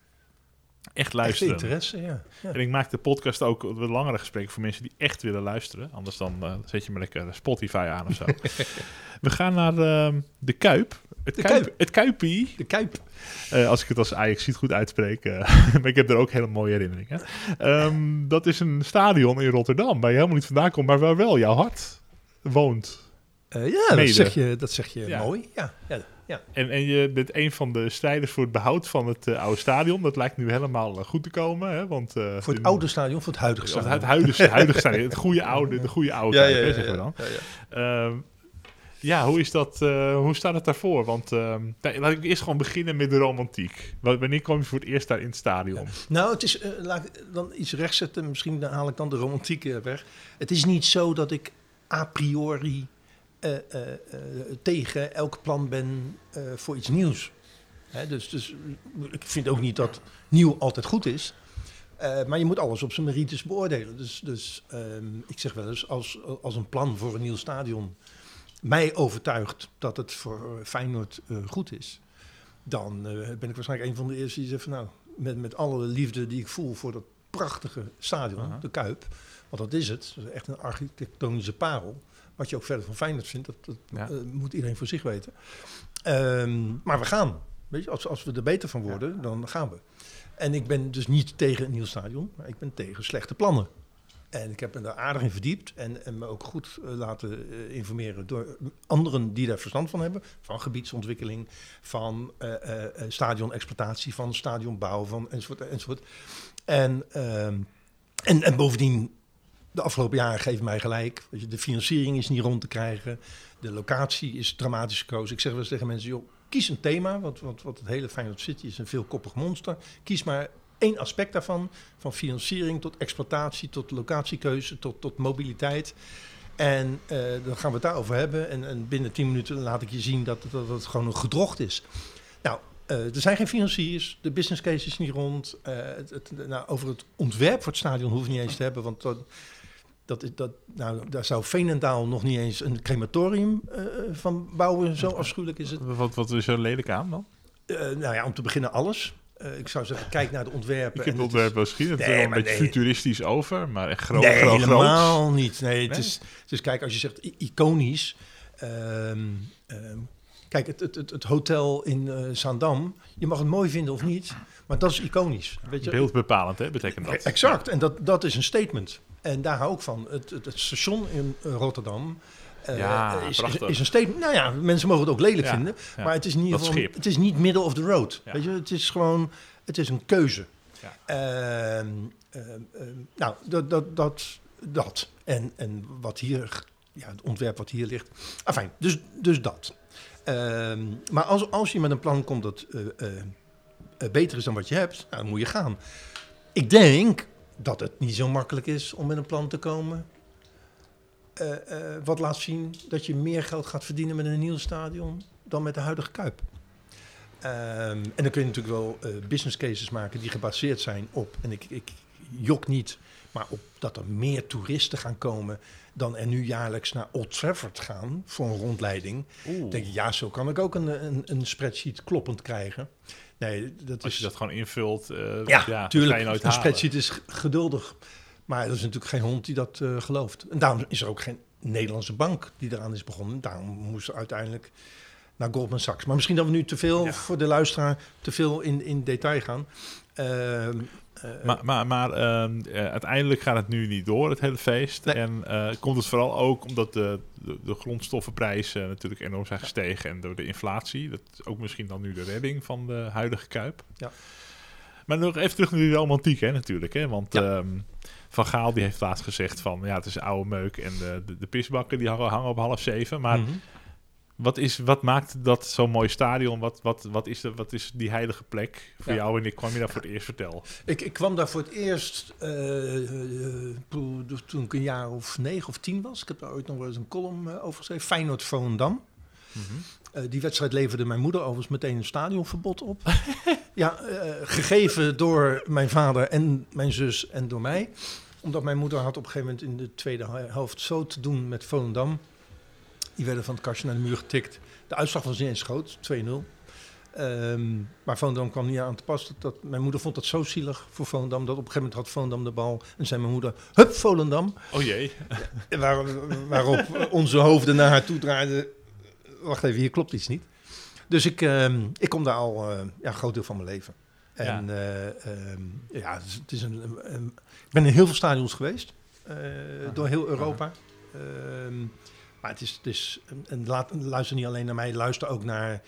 Echt Echt luisteren. interesse, ja. ja. En ik maak de podcast ook wat langere gesprekken voor mensen die echt willen luisteren. Anders dan eh, zet je maar lekker Spotify aan of zo. (laughs) We gaan naar ehm, de Kuip. Het, De Kuip, Kuip. het Kuipie. De Kuip. Eh, als ik het als Ajax ziet goed uitspreek. eh, (laughs) maar ik heb er ook hele mooie herinneringen. Ehm, dat is een stadion in Rotterdam. Waar je helemaal niet vandaan komt. Maar waar wel jouw hart woont. Ja, dat zeg je, dat zeg je Ja. mooi. Ja, ja, ja. En, en je bent een van de strijders voor het behoud van het eh, oude stadion. Dat lijkt nu helemaal eh, goed te komen. Hè? Want, eh, Voor het de- oude stadion, voor het huidige Of stadion. het huidige, (laughs) huidige stadion. Het goede oude, de goede oude ja, ja, zeggen we ja, dan. ja, ja. Ehm, ja, hoe is dat? hoe staat het daarvoor? Want ehm, laat ik eerst gewoon beginnen met de romantiek. Wa- Wanneer kwam je voor het eerst daar in het stadion? Nou, het is, laat ik dan iets rechtzetten. Misschien dan haal ik dan de romantiek weg. Het is niet zo dat ik a priori eh, eh, eh, tegen elk plan ben voor iets nieuws. Hè, dus, dus ik vind ook niet dat nieuw altijd goed is. Maar je moet alles op zijn merites beoordelen. Dus, dus ehm, ik zeg wel eens, als, als een plan voor een nieuw stadion mij overtuigt dat het voor Feyenoord goed is, dan ben ik waarschijnlijk een van de eerste die zegt van nou, met, met alle liefde die ik voel voor dat prachtige stadion, de Kuip, want dat is het, dat is echt een architectonische parel. Wat je ook verder van Feyenoord vindt, dat, dat Ja. eh, moet iedereen voor zich weten. Ehm, maar we gaan. Weet je, als, als we er beter van worden, dan gaan we. En ik ben dus niet tegen een nieuw stadion, maar ik ben tegen slechte plannen. En ik heb me daar aardig in verdiept en, en me ook goed eh, laten eh, informeren door anderen die daar verstand van hebben. Van gebiedsontwikkeling, van eh, stadionexploitatie, van stadionbouw, van enzovoort. enzovoort. En, ehm, en, en bovendien, de afgelopen jaren geven mij gelijk. Je, de financiering is niet rond te krijgen. De locatie is dramatisch gekozen. Ik zeg wel eens tegen mensen, joh, kies een thema. Want, want het hele Feyenoord City is een veelkoppig monster. Kies maar één aspect daarvan. Van financiering tot exploitatie, tot locatiekeuze, tot, tot mobiliteit. En eh, dan gaan we het daarover hebben. En, en binnen 10 minuten laat ik je zien dat, dat het gewoon een gedrocht is. Nou, eh, er zijn geen financiers. De business case is niet rond. Eh, het, nou, over het ontwerp voor het stadion hoeven we niet eens te hebben. Want dat, dat, is- dat, nou, daar zou Veenendaal nog niet eens een crematorium eh, van bouwen. Zo afschuwelijk is het. Wat, wat is er lelijk aan dan? Eh, nou ja, om te beginnen alles. Eh, ik zou zeggen, kijk naar de ontwerpen. Ik heb het ontwerp wel gezien. Het Nee, wel een beetje nee. futuristisch over, maar echt groot, nee, groot, helemaal niet. Nee, het? Is, het is, kijk, als je zegt iconisch. ehm, ehm, kijk, het, het, het, het hotel in eh Zaandam, je mag het mooi vinden of niet, maar dat is iconisch. Weet je? Beeldbepalend, hè, betekent dat. Exact, en dat, dat is een statement. En daar hou ik van. Het, het, het station in eh, Rotterdam eh, Ja, is, is, een statement. Nou ja, mensen mogen het ook lelijk Ja, vinden, ja. maar het is in ieder geval, het is niet middle of the road. Weet je, het is gewoon, het is een keuze. Ehm, ehm, ehm, nou, dat, dat, dat, dat. En, en wat hier, ja, het ontwerp wat hier ligt. Enfin, dus, dus dat. Maar als, als je met een plan komt dat eh, beter is dan wat je hebt, nou, dan moet je gaan. Ik denk dat het niet zo makkelijk is om met een plan te komen. eh, eh, wat laat zien dat je meer geld gaat verdienen met een nieuw stadion dan met de huidige Kuip. Ehm, en dan kun je natuurlijk wel eh, business cases maken die gebaseerd zijn op, en ik, ik jok niet, maar op dat er meer toeristen gaan komen dan er nu jaarlijks naar Old Trafford gaan voor een rondleiding. Oeh. denk je, ja, zo kan ik ook een, een, een spreadsheet kloppend krijgen. Nee, dat Als is... je dat gewoon invult, eh, ja, ja, tuurlijk. je nooit een spreadsheet is geduldig. Maar er is natuurlijk geen hond die dat eh, gelooft. En daarom is er ook geen Nederlandse bank die eraan is begonnen. Daarom moesten we uiteindelijk naar Goldman Sachs. Maar misschien dat we nu te veel Ja. voor de luisteraar te veel in, in detail gaan. Ehm, eh, Maar, maar, maar ehm, eh, uiteindelijk gaat het nu niet door, het hele feest. Nee. En eh, komt het vooral ook omdat de, de, de grondstoffenprijzen natuurlijk enorm zijn gestegen. En door de inflatie. Dat is ook misschien dan nu de redding van de huidige Kuip. Ja. Maar nog even terug naar die romantiek, hè, natuurlijk. Hè? Want Ja. ehm, Van Gaal die heeft laatst gezegd van... ja, het is oude meuk en de, de, de pisbakken die hangen, hangen op half zeven. Maar mhm. Wat, is, wat maakt dat zo'n mooi stadion? Wat, wat, wat, is de, wat is die heilige plek voor Ja. jou? En ik kwam je daar voor het eerst vertel. ik, ik kwam daar voor het eerst eh, eh, poeh, toen ik een jaar of negen of tien was. Ik heb daar ooit nog wel eens een column eh, over geschreven. Feyenoord Volendam. Eh, die wedstrijd leverde mijn moeder overigens meteen een stadionverbod op. (laughs) ja, eh, gegeven door mijn vader en mijn zus en door mij. Omdat mijn moeder had op een gegeven moment in de tweede hel- helft zo te doen met Volendam. Die werden van het kastje naar de muur getikt. De uitslag was niet eens groot, 2-0. Ehm, maar Volendam kwam niet aan te pas. Dat, dat- mijn moeder vond dat zo zielig voor Volendam. Dat op een gegeven moment had Volendam de bal. En zei mijn moeder, hup Volendam. Oh jee. Waar, waarop onze hoofden naar haar toe draaiden. Wacht even, hier klopt iets niet. Dus ik, ehm, ik kom daar al eh, ja, een groot deel van mijn leven. En eh, ehm, ja, het is, het is een, een- een- ik ben in heel veel stadions geweest. eh, door heel Europa. Maar het is, het is en- laat, luister niet alleen naar mij, luister ook naar,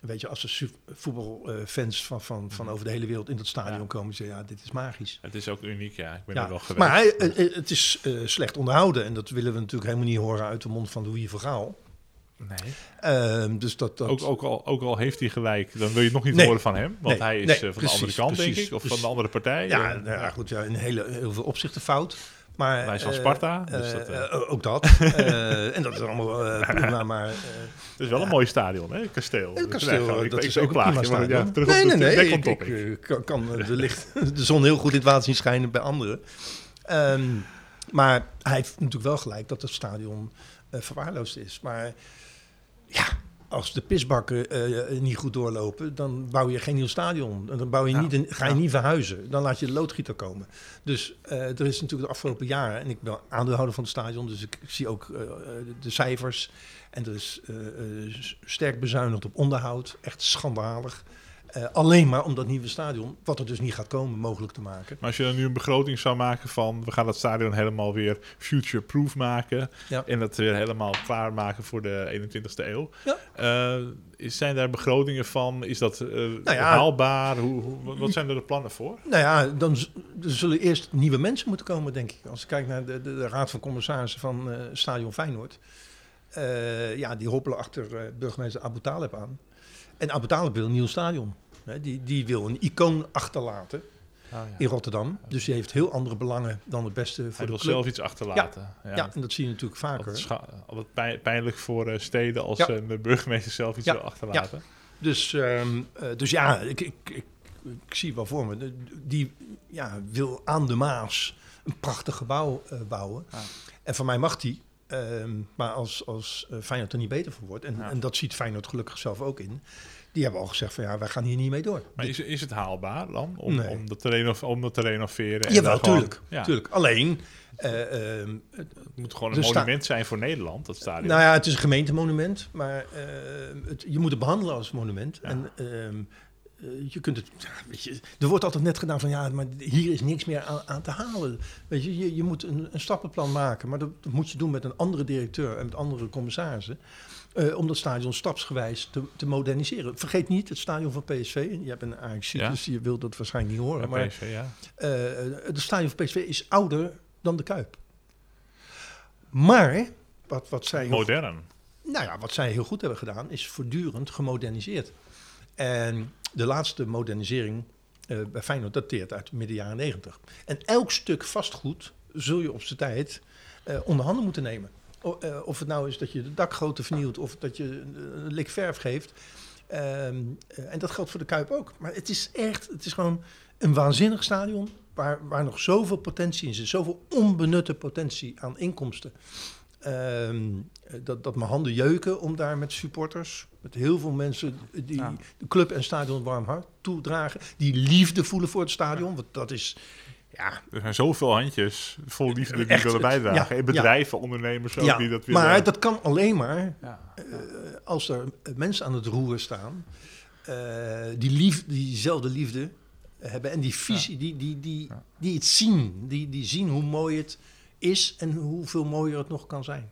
weet je, als er voetbalfans van, van, van over de hele wereld in dat stadion Ja. komen, zeggen ja, dit is magisch. Het is ook uniek, ja. Ik ben Ja, er geweest. maar hij, eh, eh, het is eh, slecht onderhouden en dat willen we natuurlijk helemaal niet horen uit de mond van Louis Vergaal. nee. Ehm, dus dat, dat Ook, ook, al, ook al heeft hij gelijk, dan wil je het nog niet Nee. horen van hem. Want Nee, hij is nee, van precies, de andere kant, precies, denk ik. Of precies. van de andere partij. ja, nou ja, goed, ja, in hele, heel veel opzichten fout. Maar, Wij zijn eh, Sparta, dus eh, dat, eh. ook dat. (laughs) En dat is allemaal prima, (laughs) maar... Het is wel een mooi stadion, hè? Kasteel. Het kasteel, Nee, dat ik- is ik ook een prima stadion. ja, terug nee, op nee, nee. Ik, kan, kan de, licht, de zon heel goed in het water zien schijnen bij anderen. Ehm, maar hij heeft natuurlijk wel gelijk dat het stadion verwaarloosd is. Maar ja, als de pisbakken eh, niet goed doorlopen, dan bouw je geen nieuw stadion. Dan bouw je niet een, ga je niet verhuizen. Dan laat je de loodgieter komen. Dus eh, er is natuurlijk de afgelopen jaren, en ik ben aandeelhouder van het stadion, dus ik, ik zie ook eh, de cijfers. En er is sterk bezuinigd op onderhoud. Echt schandalig. Eh, alleen maar om dat nieuwe stadion, wat er dus niet gaat komen, mogelijk te maken. Maar als je dan nu een begroting zou maken van... we gaan dat stadion helemaal weer future-proof maken... Ja. en dat weer helemaal klaarmaken voor de 21ste eeuw. Ja. Eh, zijn daar begrotingen van? Is dat eh, Nou ja. haalbaar? Hoe, hoe- wat zijn er de plannen voor? Nou ja, dan zullen eerst nieuwe mensen moeten komen, denk ik. Als ik kijk naar de, de, de raad van commissarissen van Stadion Feyenoord. Ja, die hoppelen achter burgemeester Abu Talib aan. En Abu Talib wil een nieuw stadion. Die, die wil een icoon achterlaten in Rotterdam. Dus die heeft heel andere belangen dan het beste voor Hij de wil club. zelf iets achterlaten. ja. en dat zie je natuurlijk vaker. Altijd pijn- pijnlijk voor eh, steden als Ja. een burgemeester zelf iets Ja. wil achterlaten. Dus, ehm, eh, dus ja, ik, ik, ik, ik zie wel voor me. De- Die ja, wil aan de Maas een prachtig gebouw eh, bouwen. Ja. En van mij mag die. Ehm, maar als, als eh, Feyenoord er niet beter voor wordt... En, Ja. en dat ziet Feyenoord gelukkig zelf ook in... die hebben al gezegd van ja, wij gaan hier niet mee door. Maar is, is het haalbaar dan? Om, Nee. om, dat, te reno- om dat te renoveren? Jawel, gewoon- tuurlijk, Ja, tuurlijk. Alleen, eh, ehm, het- moet gewoon een monument zijn voor Nederland, dat stadion. nou ja, het is een gemeentemonument... maar ehm, het, je moet het behandelen als monument. Ja. En eh, je kunt het, (laughs) ja, weet je, er wordt altijd net gedaan van ja, maar hier is niks meer aan, aan te halen. Weet je, je, je moet een, een stappenplan maken, maar dat, dat moet je doen met een andere directeur en met andere commissarissen. eh, om dat stadion stapsgewijs te, te moderniseren. Vergeet niet het stadion van PSV. Je hebt een Ja. dus je wilt dat waarschijnlijk niet horen. Ja, maar PSV, ja. eh, het stadion van PSV is ouder dan de Kuip. Maar, wat, wat zij... Modern. Nou ja, wat zij heel goed hebben gedaan, is voortdurend gemoderniseerd. En de laatste modernisering eh, bij Feyenoord dateert uit midden jaren negentig. En elk stuk vastgoed zul je op zijn tijd eh onder handen moeten nemen. Eh, of het nou is dat je de dakgoten vernieuwt of dat je een lik verf geeft. Ehm, eh, en dat geldt voor de Kuip ook. Maar het is echt, het is gewoon een waanzinnig stadion waar, waar nog zoveel potentie in zit. Zoveel onbenutte potentie aan inkomsten. Ehm, eh, dat, dat mijn handen jeuken om daar met supporters, met heel veel mensen die Ja. de club en stadion warm hart toedragen, die liefde voelen voor het stadion. Want dat is, ja, Er zijn zoveel handjes vol liefde die Echt, willen bijdragen. ja, en bedrijven, ondernemers ook ja die dat willen. maar dat kan alleen maar Ja. eh, als er mensen aan het roer staan, eh, die lief, diezelfde liefde hebben en die visie, die, die, die, die het zien, die, die zien hoe mooi het is en hoeveel mooier het nog kan zijn.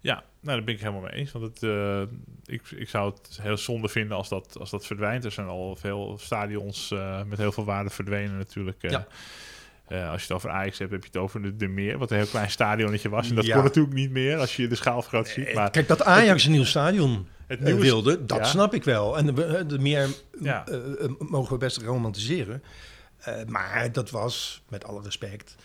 Ja, nou, daar ben ik helemaal mee eens. Want het, eh, ik, ik zou het heel zonde vinden als dat, als dat verdwijnt. Er zijn al veel stadions eh, met heel veel waarde verdwenen natuurlijk. Ja. Eh, als je het over Ajax hebt, heb je het over de, de Meer. Wat een heel klein stadionnetje was. En dat Ja. kon natuurlijk niet meer als je de schaalvergroot ziet. Maar Kijk, dat Ajax een nieuw stadion het nieuwe wilde, dat ja. snap ik wel. En de, de meer mogen we best romantiseren. Maar dat was, met alle respect,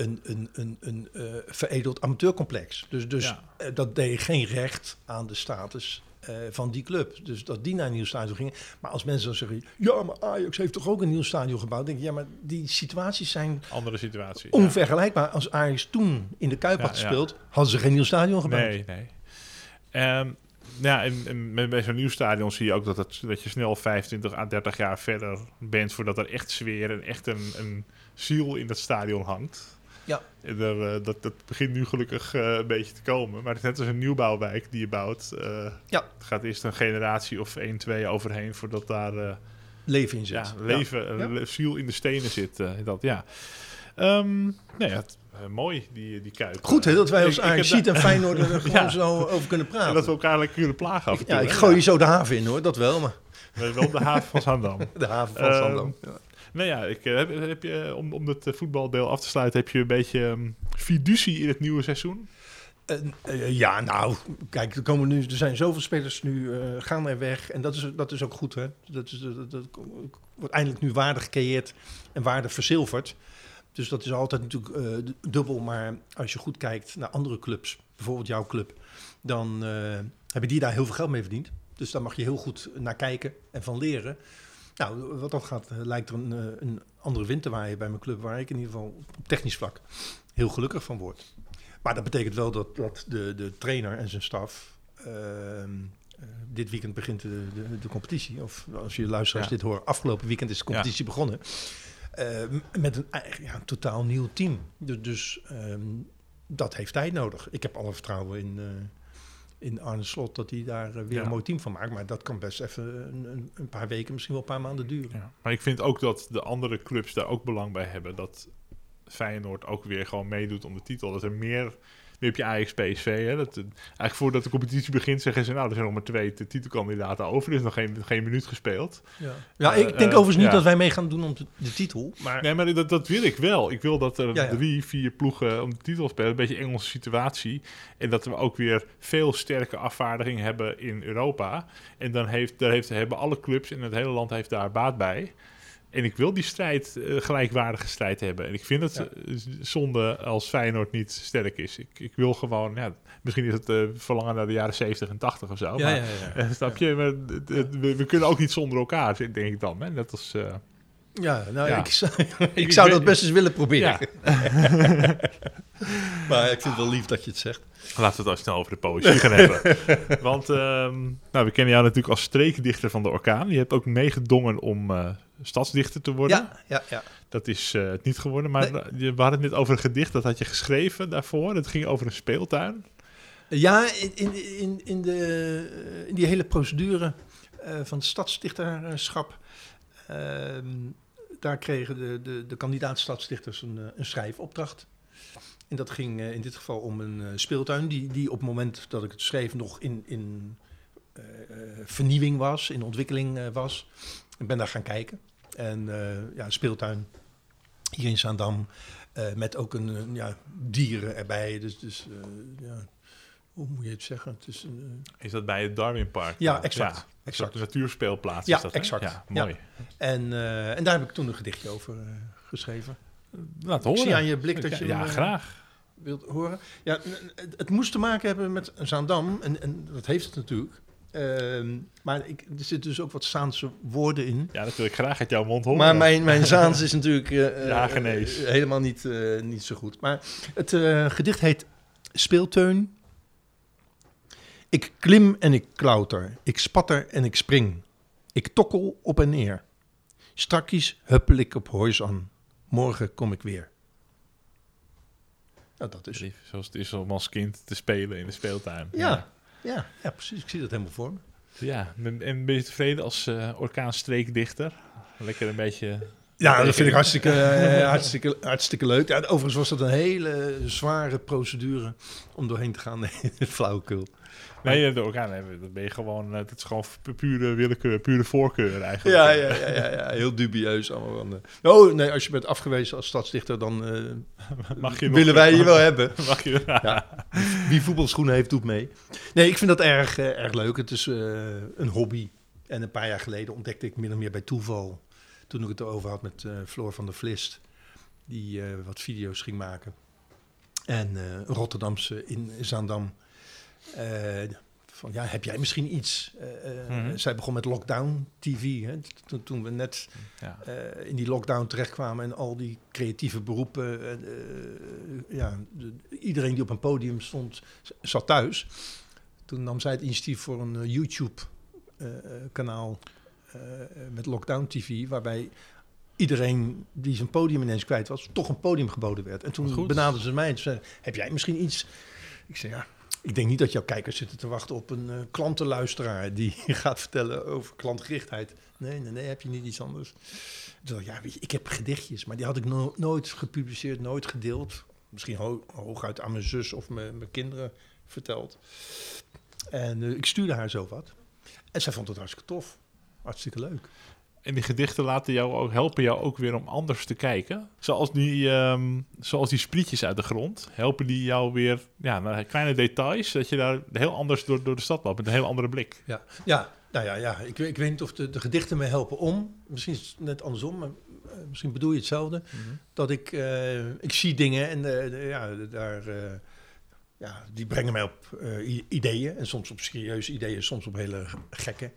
een, een, een, een eh, veredeld amateurcomplex. Dus, dus Ja. eh, dat deed geen recht aan de status eh, van die club. Dus dat die naar een nieuw stadion gingen. Maar als mensen dan zeggen, ja, maar Ajax heeft toch ook een nieuw stadion gebouwd? denk ik, ja, maar die situaties zijn andere situatie. ja. onvergelijkbaar. Als Ajax toen in de Kuip Ja, had gespeeld, hadden ze geen nieuw stadion gebouwd. Nee, nee. Ehm, ja, en, en met, bij zo'n nieuw stadion zie je ook dat, het, dat je snel 25 à 30 jaar verder bent voordat er echt sfeer en echt een, een ziel in dat stadion hangt. Ja. En er, eh, dat, dat begint nu gelukkig eh, een beetje te komen. Maar het is net als een nieuwbouwwijk die je bouwt. eh, Ja. Het gaat eerst een generatie of één, twee overheen voordat daar Leven in zit. ja, leven, Ja. ziel in de stenen zit. dat, ja. Nou ja, het- mooi die, die kuip. Goed hè, dat wij als ik heb Ajax da- ziet en Feyenoord (laughs) er gewoon Ja. zo over kunnen praten. En dat we elkaar lekker kunnen plagen af en toe. ja, ik gooi je zo de haven in hoor, dat wel, maar Wel de haven van Zandam. (laughs) de haven van Ehm, Zandam. Ja. nou ja, ik, eh, heb, heb je, om, om het eh, voetbaldeel af te sluiten, heb je een beetje ehm, fiducie in het nieuwe seizoen? En, eh, ja, nou, kijk, er, komen nu, er zijn zoveel spelers nu eh, gaan er weg. En dat is, dat is ook goed, hè. Dat, is, dat, dat wordt eindelijk nu waarde gecreëerd en waarde verzilverd. Dus dat is altijd natuurlijk eh, dubbel. Maar als je goed kijkt naar andere clubs, bijvoorbeeld jouw club, dan eh, hebben die daar heel veel geld mee verdiend. Dus daar mag je heel goed naar kijken en van leren. Nou, wat dat gaat, eh, lijkt er een, eh, een andere wind te waaien bij mijn club, waar ik in ieder geval op technisch vlak heel gelukkig van word. Maar dat betekent wel dat, dat de, de trainer en zijn staf. ehm, eh, dit weekend begint de, de, de competitie. Of als je luisteraars Ja. dit hoort, afgelopen weekend is de competitie begonnen. Eh, m- met een, ja, een totaal nieuw team. Dus, dus ehm, dat heeft tijd nodig. Ik heb alle vertrouwen in, in Arne Slot dat hij daar eh, weer Ja. een mooi team van maakt. Maar dat kan best even een, een, een paar weken, misschien wel een paar maanden duren. Ja. Maar ik vind ook dat de andere clubs daar ook belang bij hebben. Dat Feyenoord ook weer gewoon meedoet om de titel. Dat er meer... Nu heb je Ajax PSV. Hè? Dat, eh, eigenlijk voordat de competitie begint zeggen ze... nou, er zijn nog maar twee t- titelkandidaten over. Er is nog geen, geen minuut gespeeld. Ja, ja Eh, ik denk eh, overigens niet ja. dat wij mee gaan doen om de, de titel. Maar Nee, maar dat, dat wil ik wel. Ik wil dat er Ja, ja. drie, vier ploegen om de titel spelen. Een beetje Engelse situatie. En dat we ook weer veel sterke afvaardiging hebben in Europa. En dan heeft, daar heeft, hebben alle clubs in het hele land heeft daar baat bij. En ik wil die strijd, eh, gelijkwaardige strijd hebben. En ik vind het Ja. zonde als Feyenoord niet sterk is. Ik, ik wil gewoon, ja, misschien is het eh, verlangen naar de jaren 70 en 80 of zo. ja, maar, ja, ja. (laughs) snap je? Maar, het- het- we, we kunnen ook niet zonder elkaar, denk ik dan. Hè? Net als... eh, Ja, nou, Ja. ik, (laughs) zou- ik zou dat best eens willen proberen. ja. (laughs) Maar ik vind het wel lief dat je het zegt. Laten we het al snel over de poëzie gaan hebben. (laughs) Want ehm, nou, we kennen jou natuurlijk als streekdichter van de orkaan. Je hebt ook meegedongen om eh, stadsdichter te worden. Ja, ja, ja. Dat is eh, het niet geworden. Maar Nee. je, we hadden het net over een gedicht. Dat had je geschreven daarvoor. Het ging over een speeltuin. Ja, in, in, in, de, in die hele procedure eh, van het stadsdichterschap... ehm, daar kregen de, de, de kandidaat-stadsdichters een, eh, een schrijfopdracht. En dat ging eh, in dit geval om een eh, speeltuin... Die, die op het moment dat ik het schreef nog in, in vernieuwing was, in ontwikkeling was. Ik ben daar gaan kijken. En eh, ja, speeltuin hier in Zaandam... met ook een, ja, dieren erbij. Dus, dus ja, hoe moet je het zeggen? Het is een, eh, Is dat bij het Darwin Park? Ja, exact, Een exact. soort natuurspeelplaats Ja, is dat, exact. Ja, Ja. mooi. en, eh, en daar heb ik toen een gedichtje over eh, geschreven. Laat Ik horen. zie aan je blik dat je ja, hem, graag. wilt horen. Ja, het, het moest te maken hebben met Zaandam. En, en dat heeft het natuurlijk. Ehm, maar ik, er zitten dus ook wat Zaanse woorden in. Ja, dat wil ik graag uit jouw mond horen. Maar mijn, mijn (laughs) Zaans is natuurlijk Ja, genees. helemaal niet, niet zo goed. Maar het gedicht heet Speelteun. Ik klim en ik klauter. Ik spatter en ik spring. Ik tokkel op en neer. Strakjes huppel ik op huis aan. Morgen kom ik weer. Nou, dat is... Lief, Zoals het is om als kind te spelen in de speeltuin. Ja, ja, ja, precies. Ik zie dat helemaal voor me. Ja, en en ben je tevreden als eh orkaanstreekdichter? Lekker een beetje... Ja, dat vind ik hartstikke, (laughs) eh, hartstikke, hartstikke leuk. Ja, overigens was dat een hele zware procedure om doorheen te gaan. Nee, flauwekul. Nee, de orkaan, nee, dat ben je gewoon... eh, Dat is gewoon pu- pure willekeur, pure voorkeur eigenlijk. Ja, ja, ja, ja, ja, heel dubieus allemaal. Eh, oh, nee, als je bent afgewezen als stadsdichter, dan eh, (laughs) Mag je nog- willen wij je wel hebben. (laughs) Mag je... Ja, wie voetbalschoenen heeft, doet mee. Nee, ik vind dat erg, eh, erg leuk. Het is eh, een hobby. En een paar jaar geleden ontdekte ik min of meer bij toeval... toen ik het erover had met eh, Floor van der Vlist... die eh, wat video's ging maken. En eh, Rotterdamse in Zaandam. Eh, van, ja, heb jij misschien iets? Eh, eh, Mhm. Zij begon met Lockdown TV. Hè? Toen, toen we net Ja. in die lockdown terechtkwamen en al die creatieve beroepen. ja, de- iedereen die op een podium stond, zat thuis. Toen nam zij het initiatief voor een YouTube-kanaal met Lockdown TV, waarbij iedereen die zijn podium ineens kwijt was, toch een podium geboden werd. En toen benaderden ze mij en zeiden, heb jij misschien iets? Ik zei, ja, ik denk niet dat jouw kijkers zitten te wachten op een eh, klantenluisteraar die (laughs) gaat vertellen over klantgerichtheid. Nee, nee, nee, heb je niet iets anders? Ik, ja, weet je, ik heb gedichtjes, maar die had ik no- nooit gepubliceerd, nooit gedeeld. Misschien ho- hooguit aan mijn zus of mijn, mijn kinderen verteld. En eh, ik stuurde haar zo wat. En zij vond het hartstikke tof. Hartstikke leuk. En die gedichten laten jou ook, helpen jou ook weer om anders te kijken. Zoals die, ehm, zoals die sprietjes uit de grond. Helpen die jou weer ja, naar kleine details. Dat je daar heel anders door, door de stad loopt. Met een heel andere blik. Ja, ja nou ja, ja. Ik, weet- ik weet niet of de, de gedichten me helpen om. Misschien is het net andersom. Maar misschien bedoel je hetzelfde. Mhm. Dat ik, eh, ik zie dingen en eh, de- ja, daar, eh, ja, die brengen mij op eh, ideeën. En soms op serieuze ideeën, soms op hele gekke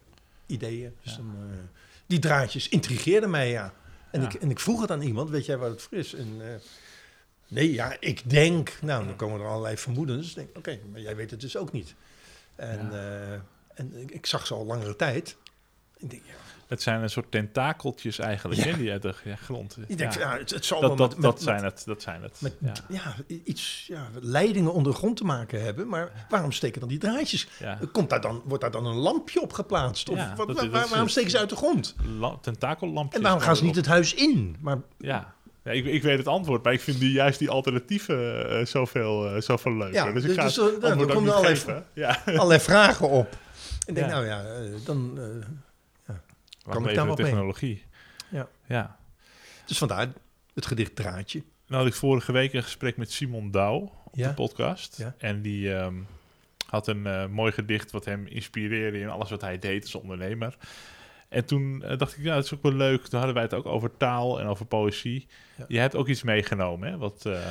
ideeën. Dus Ja. dan, eh, die draadjes intrigeerden mij, ja. En, Ja. Ik, en ik vroeg het aan iemand, weet jij wat het voor is? En, eh, nee, ja, ik denk... Nou, dan komen er allerlei vermoedens. Ik denk, oké, maar jij weet het dus ook niet. En, eh, en ik, ik zag ze al langere tijd. Ik denk, ja, Het zijn een soort tentakeltjes eigenlijk, Ja. hè, die uit de ja, grond. ik denk ja. ja. het, het zal dat, wel dat, met- dat, met- zijn het, dat zijn het. met ja. ja. iets, ja, leidingen onder de grond te maken hebben. Maar waarom steken dan die draadjes? Komt daar dan, wordt daar dan een lampje op geplaatst? Of Ja, wat, dat- waar- waarom steken ze uit de grond? La- tentakellampjes. En waarom gaan ze niet het huis in? Maar Ja. Ja, ik, ik weet het antwoord, maar ik vind die, juist die alternatieven eh, zoveel, eh, zoveel leuker. Ja, dus ik dus- ga dus, eh, nou, dan komen allerlei. Ja. (laughs) allerlei vragen op. Ik denk, Ja. nou ja, dan... Wacht ik daar wat mee? technologie. Ja. ja. dus vandaar het gedicht Draadje. Nou had ik vorige week een gesprek met Simon Douw op Ja. de podcast. Ja. En die ehm, had een eh, mooi gedicht wat hem inspireerde in alles wat hij deed als ondernemer. En toen eh, dacht ik, ja, dat is ook wel leuk. Toen hadden wij het ook over taal en over poëzie. Ja. Je hebt ook iets meegenomen, hè? Wat, eh,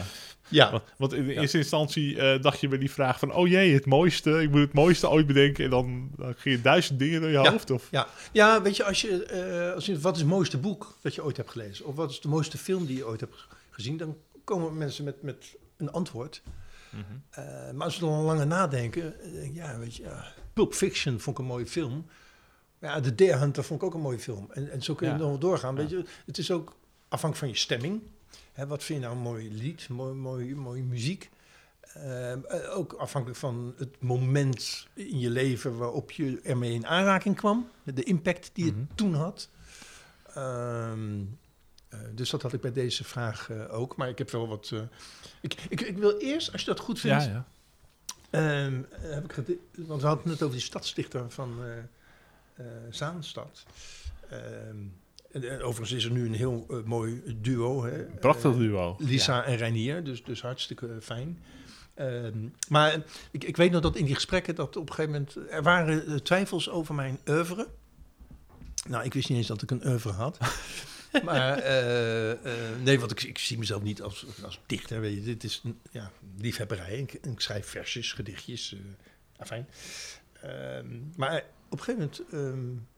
Ja, Want, want in Ja. eerste instantie eh, dacht je bij die vraag van... oh jee, het mooiste, ik moet het mooiste ooit bedenken... en dan, dan ging je duizend dingen door je Ja. hoofd. Of, ja. ja, weet je, als je, eh, als je... Wat is het mooiste boek dat je ooit hebt gelezen? Of wat is de mooiste film die je ooit hebt gezien? Dan komen mensen met, met een antwoord. Mhm. Eh, maar als we dan langer nadenken, ja, weet je, Pulp Fiction vond ik een mooie film. Ja, The Deer Hunter vond ik ook een mooie film. En, en zo kun je Ja. nog wel doorgaan. Weet je, het is ook afhankelijk van je stemming. Hè, wat vind je nou een mooi lied, mooi, mooi, mooie muziek? Eh, eh, ook afhankelijk van het moment in je leven waarop je ermee in aanraking kwam. De impact die het Mhm. toen had. Ehm, eh, dus dat had ik bij deze vraag eh, ook. Maar ik heb wel wat. ik, ik, ik wil eerst, als je dat goed vindt. ja, ja. Ehm, heb ik want we hadden het net over die stadsdichter van Zaanstad. Ehm, en overigens is er nu een heel eh, mooi duo. Hè? Prachtig Eh, duo. Lisa en Reinier, dus, dus hartstikke fijn. Ehm, maar ik, ik weet nog dat in die gesprekken dat op een gegeven moment... Er waren eh, twijfels over mijn oeuvre. Nou, ik wist niet eens dat ik een oeuvre had. (laughs) maar eh, eh, nee, want ik, ik zie mezelf niet als, als dichter. Weet je. Dit is een, ja, liefhebberij. Ik, ik schrijf versjes, gedichtjes. eh fijn. maar op een gegeven moment... ehm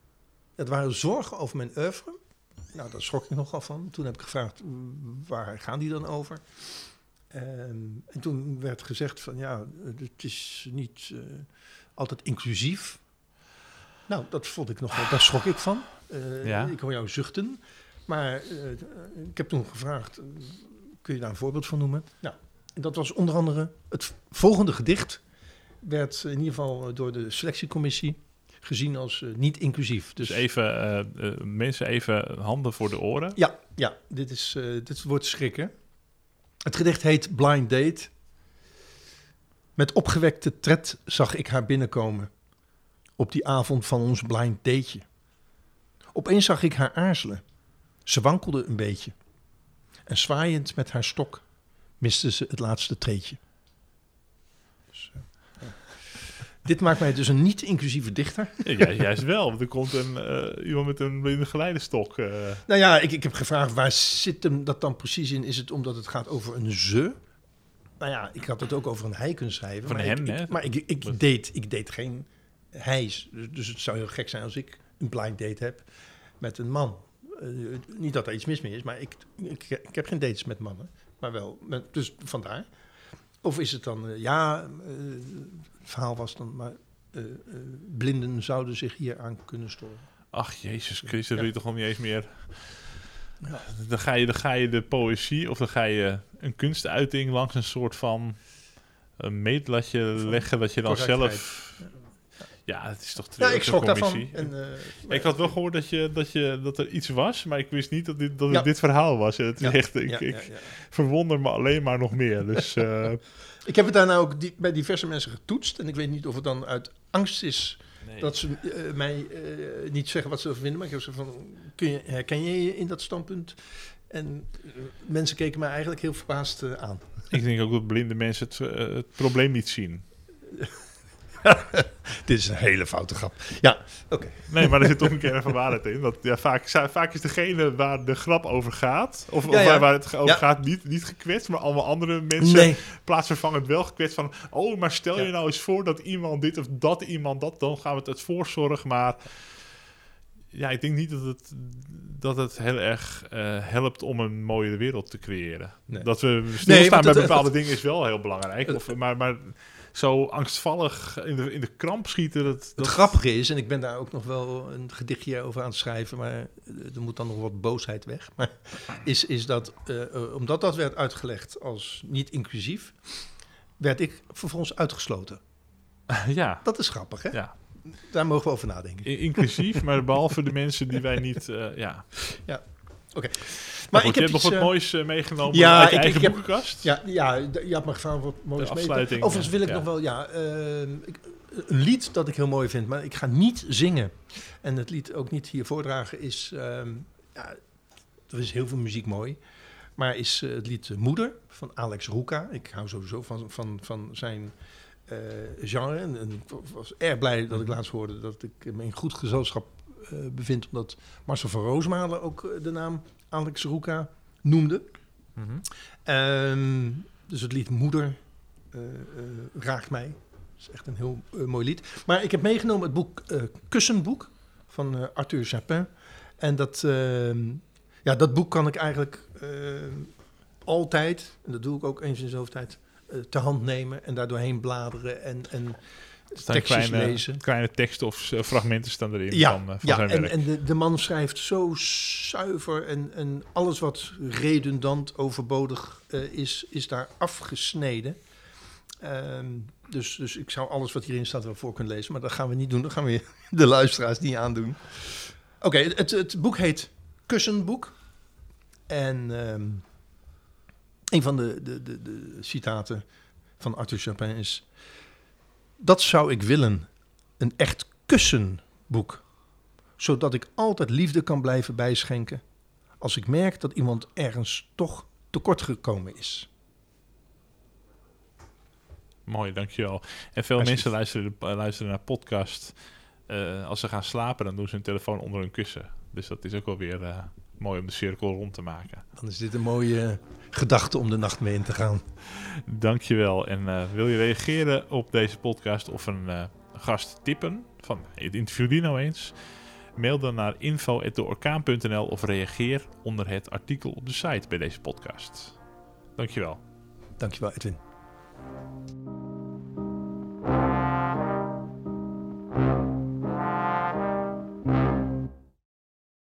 het waren zorgen over mijn oeuvre. Nou, daar schrok ik nogal van. Toen heb ik gevraagd, waar gaan die dan over? En toen werd gezegd van, ja, het is niet eh, altijd inclusief. Nou, dat vond ik nog wel, daar schrok ik van. Eh, Ja. Ik hoor jou zuchten. Maar eh, ik heb toen gevraagd, kun je daar een voorbeeld van noemen? Nou, en dat was onder andere het volgende gedicht. Werd in ieder geval door de selectiecommissie gezien als eh, niet inclusief. Dus even, eh, eh, mensen even handen voor de oren. Ja, ja dit, is, dit wordt schrikken. Het gedicht heet Blind Date. Met opgewekte tred zag ik haar binnenkomen. Op die avond van ons blind dateje. Opeens zag ik haar aarzelen. Ze wankelde een beetje. En zwaaiend met haar stok miste ze het laatste treetje. Dus. Dit maakt mij dus een niet-inclusieve dichter. Ja, ju- juist wel, want er komt een, eh, iemand met een blinde geleidestok. eh. Nou ja, ik, ik heb gevraagd waar zit hem dat dan precies in? Is het omdat het gaat over een ze? Nou ja, ik had het ook over een hij kunnen schrijven. Van maar hem, ik, ik- hè? maar ik, ik, date, ik date geen hijs. Dus, dus het zou heel gek zijn als ik een blind date heb met een man. Eh, niet dat er iets mis mee is, maar ik, ik, ik heb geen dates met mannen. Maar wel, met, dus vandaar. Of is het dan, eh, ja, eh, het verhaal was dan, maar eh, blinden zouden zich hier aan kunnen storen. Ach, Jezus Christus, Ja. dat wil je toch al niet eens meer... Ja. Dan ga, je, dan ga je de poëzie of dan ga je een kunstuiting langs een soort van een meetlatje leggen dat je dan zelf... Ja, het is toch Ja, ik schrok daarvan. En, eh, Ik had wel gehoord dat, je, dat, je, dat er iets was, maar ik wist niet dat, dit, dat Ja. dit verhaal was. Het is Ja, echt, ik, ik verwonder me alleen maar nog meer. Dus (laughs) eh, Ik heb het daarna ook di- bij diverse mensen getoetst. En ik weet niet of het dan uit angst is dat ze eh, mij niet zeggen wat ze ervan vinden. Maar ik heb ze van, kun je, herken je je in dat standpunt? En mensen keken mij eigenlijk heel verbaasd aan. ik denk ook dat blinde mensen het, het probleem niet zien. (laughs) (laughs) Dit is een hele foute grap. Ja, oké. Nee, maar er zit toch een kern van waarheid in. Want ja, vaak, vaak is degene waar de grap over gaat, of, of Ja, ja. waar, waar het over Ja. gaat, niet, niet gekwetst, maar allemaal andere mensen Nee. plaatsvervangend wel gekwetst van, oh, maar stel je nou eens voor dat iemand dit of dat iemand dat, dan gaan we het uit voorzorg, maar ja, ik denk niet dat het, dat het heel erg eh, helpt om een mooiere wereld te creëren. Nee. Dat we stilstaan want bij bepaalde het- dingen is wel heel belangrijk. Of, maar, maar zo angstvallig in de, in de kramp schieten, dat, Het dat grappige is, en ik ben daar ook nog wel een gedichtje over aan het schrijven, maar eh, er moet dan nog wat boosheid weg. (laughs) Maar is, is dat, eh, eh, omdat dat werd uitgelegd als niet inclusief, werd ik vervolgens uitgesloten. (laughs) ja, Dat is grappig, hè? ja. Daar mogen we over nadenken. Inclusief, maar behalve de mensen die wij niet, eh, ja. Oké. Maar, Maar goed, ik je heb hebt nog wat eh, moois eh, meegenomen ja, uit je ik- eigen ik heb- boekenkast. Ja, ja, je had me gevraagd wat moois De mee. afsluiting, Overigens wil ik ja. nog wel, ja, eh, ik- een lied dat ik heel mooi vind, maar ik ga niet zingen. En het lied ook niet hier voordragen is, ehm, ja, er is heel veel muziek mooi. Maar is eh, het lied Moeder van Alex Roeka. Ik hou sowieso van, van, van zijn genre. En, was erg blij dat ik laatst hoorde dat ik me in goed gezelschap eh, bevind. Omdat Marcel van Roosmalen ook eh, de naam Alex Roeka noemde. Mhm. Ehm, dus het lied Moeder eh, raakt mij. Dat is echt een heel mooi lied. Maar ik heb meegenomen het boek Kussenboek van Arthur Japin. En dat, ehm, ja, dat boek kan ik eigenlijk altijd, en dat doe ik ook eens in zoveel tijd, te hand nemen en daar doorheen bladeren en, en staan kleine, lezen. kleine teksten of eh, fragmenten staan erin Ja, van, eh, van ja zijn en, werk. en de, de man schrijft zo zuiver en, en alles wat redundant, overbodig eh, is, is daar afgesneden. Ehm, dus, dus ik zou alles wat hierin staat wel voor kunnen lezen, maar dat gaan we niet doen. Dat gaan we (laughs) de luisteraars niet aandoen. Oké, het, het boek heet Kussenboek. En ehm, een van de, de, de, de citaten van Arthur Chapin is... Dat zou ik willen, een echt kussenboek. Zodat ik altijd liefde kan blijven bijschenken... als ik merk dat iemand ergens toch tekort gekomen is. Mooi, dankjewel. En veel Alsjeblieft. mensen luisteren, eh, luisteren naar podcast. eh, als ze gaan slapen, dan doen ze hun telefoon onder hun kussen. Dus dat is ook wel weer eh, mooi om de cirkel rond te maken. Dan is dit een mooie gedachte om de nacht mee in te gaan. Dankjewel. En eh, wil je reageren op deze podcast of een eh, gast tippen van het interview die nou eens? Mail dan naar info.deorkaan.nl of reageer onder het artikel op de site bij deze podcast. Dankjewel. Dankjewel Edwin.